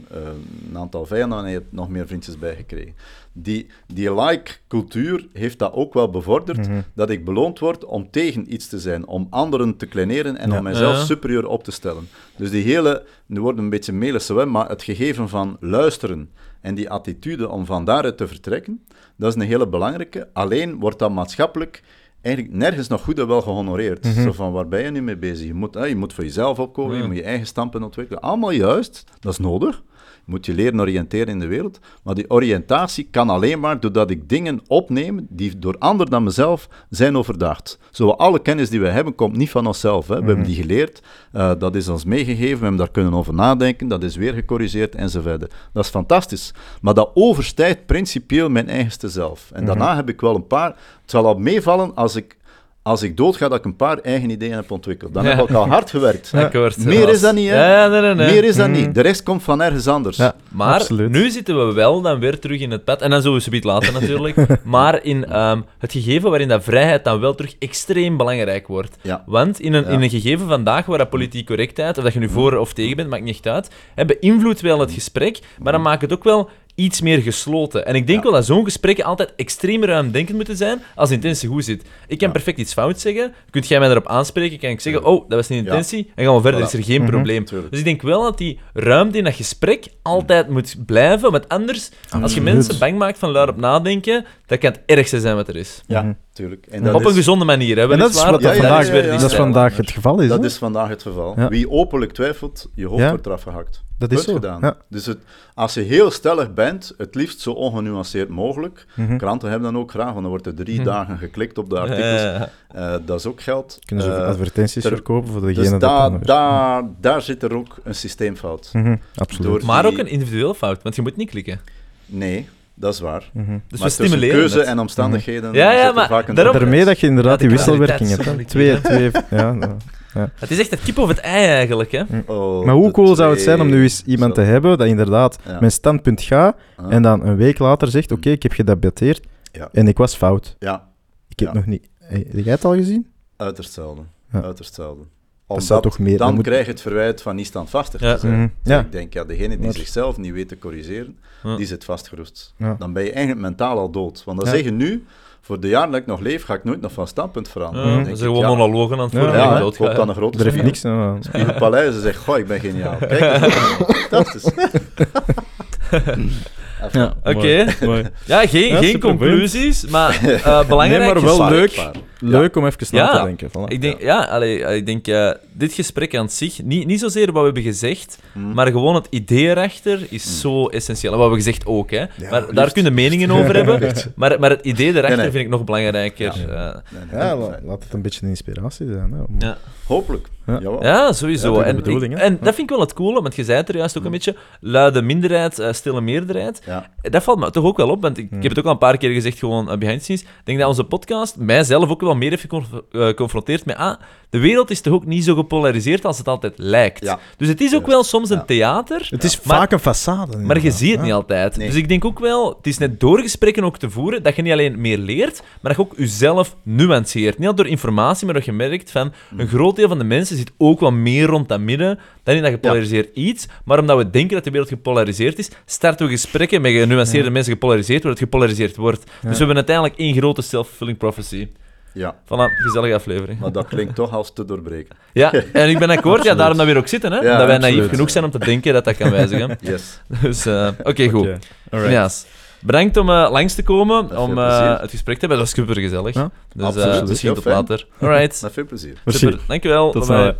een aantal vijanden en je hebt nog meer vriendjes bijgekregen. Die, die like-cultuur heeft dat ook wel bevorderd, Mhm. dat ik beloond word om tegen iets te zijn, om anderen te kleineren en Ja. om mijzelf superieur op te stellen. Dus die hele, nu wordt een beetje melische, hè, maar het gegeven van luisteren en die attitude om van daaruit te vertrekken, dat is een hele belangrijke. Alleen wordt dat maatschappelijk eigenlijk nergens nog goed en wel gehonoreerd. Zo van, waar ben je nu mee bezig? Je moet, hè, je moet voor jezelf opkomen, je moet je eigen standpunt ontwikkelen. Allemaal juist, dat is nodig. Moet je leren oriënteren in de wereld. Maar die oriëntatie kan alleen maar doordat ik dingen opneem die door anderen dan mezelf zijn overdacht. Zo, alle kennis die we hebben, komt niet van onszelf. Hè. We hebben die geleerd, eh, dat is ons meegegeven, we hebben daar kunnen over nadenken, dat is weer gecorrigeerd enzovoort. Dat is fantastisch. Maar dat overstijgt principieel mijn eigenste zelf. En daarna heb ik wel een paar... Het zal al meevallen als ik, als ik doodga, dat ik een paar eigen ideeën heb ontwikkeld. Dan Ja. heb ik al hard gewerkt. *laughs* Meer is dat niet, hè? Ja, nee, nee, nee. Meer is dat niet. De rest komt van ergens anders. Ja, Maar absoluut. nu zitten we wel dan weer terug in het pad. En dan zullen we ze beetje later natuurlijk. *laughs* maar in ehm, het gegeven waarin dat vrijheid dan wel terug extreem belangrijk wordt. Ja. Want in een, Ja. in een gegeven vandaag waar dat politiek correctheid, of dat je nu voor of tegen bent, maakt niet echt uit, hè, beïnvloedt wel het gesprek, maar dan maakt het ook wel iets meer gesloten. En ik denk Ja. wel dat zo'n gesprekken altijd extreem ruimdenkend moeten zijn als de intentie goed zit. Ik kan Ja. perfect iets fout zeggen, kunt jij mij daarop aanspreken, kan ik zeggen, oh, dat was niet de Ja. intentie, en gaan we verder, Voilà. is er geen Mhm. probleem. Tuurlijk. Dus ik denk wel dat die ruimte in dat gesprek altijd moet blijven, want anders, als je mensen bang maakt van luid op nadenken, dat kan het ergste zijn wat er is. Ja, Mhm. Tuurlijk. En dat Op een is- gezonde manier, hè. En dat is wat dat vandaag, ja, ja, ja. dat is vandaag het geval is. Dat is vandaag het geval. Ja. Wie openlijk twijfelt, je hoofd Ja. wordt eraf gehakt. Dat is zo. gedaan. Ja. Dus het, als je heel stellig bent, het liefst zo ongenuanceerd mogelijk. Mhm. Kranten hebben dan ook graag, want dan wordt er drie Mhm. dagen geklikt op de artikels. ja, ja. Eh, dat is ook geld. Kunnen ze ook Eh, advertenties ter- verkopen voor dus degene dat daar, dan- daar, daar zit er ook een systeemfout. Mhm, Absoluut. Door- Maar die- ook een individueel fout, want je moet niet klikken. Nee, dat is waar. Mhm. Dus maar we tussen stimuleren keuze het. en omstandigheden Ja, ja, maar vaak een daarom- druk. Daarmee dat je inderdaad Ja, die wisselwerking hebt. hè. Twee, twee, ja. ja. Het is echt het kip of het ei eigenlijk, hè. Oh, Maar hoe cool zou het zijn om nu eens iemand zo. te hebben dat inderdaad Ja. mijn standpunt gaat Ah. en dan een week later zegt, oké, ik heb gedebatteerd Ja. en ik was fout. Ja, Ik heb Ja. nog niet... Heb jij het al gezien? uiterst zelden. Ja. Uiterst zelden. Toch meer- dan moet- krijg je het verwijt van niet standvastig Ja. te zijn. Mhm. Dus Ja. Ik denk, ja, degene die Maar- zichzelf niet weet te corrigeren, Ja. die zit vastgeroest. Ja. Dan ben je eigenlijk mentaal al dood. Want dan Ja. zeg je nu, voor de jaren dat ik nog leef, ga ik nooit nog van standpunt veranderen. Ja, zijn ik, gewoon ja, monologen aan het voeren. Ja, ja. dan een grote Er heeft niks aan. Spiegel Paleis en zegt, goh, ik ben geniaal. Kijk, *laughs* dat is fantastisch. Enfin, *laughs* Ja. Oké. Ja, geen, Ja, geen conclusies, maar *laughs* eh belangrijk Nee, maar wel leuk. Leuk om even na Ja. te denken. Voilà. Ik denk, ja, allee, ik denk eh, dit gesprek aan zich, niet, niet zozeer wat we hebben gezegd, Hmm. maar gewoon het idee erachter is zo essentieel. En wat we gezegd ook, hè. maar liefst. daar kunnen meningen over hebben, *laughs* maar, maar het idee erachter Nee, nee. vind ik nog belangrijker. Ja. Ja, Nee, nee, Ja, nee. la- laat het een beetje een inspiratie zijn. Hè, om- ja. Hopelijk. Ja. Ja sowieso. Ja, dat is de en ik- en Ja. dat vind ik wel het coole, want je zei het er juist ook een beetje, luide minderheid, eh, stille meerderheid. Ja. Dat valt me toch ook wel op, want ik, ik heb het ook al een paar keer gezegd, gewoon uh, behind the scenes. Ik denk dat onze podcast mijzelf ook wel meer heeft eh, geconfronteerd met, ah, de wereld is toch ook niet zo gepolariseerd als het altijd lijkt. Ja. Dus het is ook wel soms een theater, Het is Maar- vaak een façade. maar je ziet het niet altijd. Nee. Dus ik denk ook wel, het is net door gesprekken ook te voeren, dat je niet alleen meer leert, maar dat je ook jezelf nuanceert. Niet door informatie, maar dat je merkt van, Mm. een groot deel van de mensen zit ook wel meer rond dat midden, dan in dat gepolariseerd iets. Maar omdat we denken dat de wereld gepolariseerd is, starten we gesprekken met genuanceerde mensen gepolariseerd, waar het gepolariseerd wordt. Dus we hebben uiteindelijk één grote self-fulfilling prophecy. Ja, Voilà, gezellige aflevering. maar dat klinkt toch als te doorbreken. Ja, *laughs* en ik ben akkoord, ja, daarom dat we hier ook zitten, hè. Ja, dat wij naïef genoeg zijn om te denken dat dat kan wijzigen. *laughs* Yes. Dus, eh, oké, goed. Alright. Yes. Bedankt om eh, langs te komen, om eh, het gesprek te hebben. Dat was super gezellig. Ja, dus absoluut. eh, misschien tot fijn. later. Alright. Met veel plezier. Super. Dankjewel. Tot snel. Ja.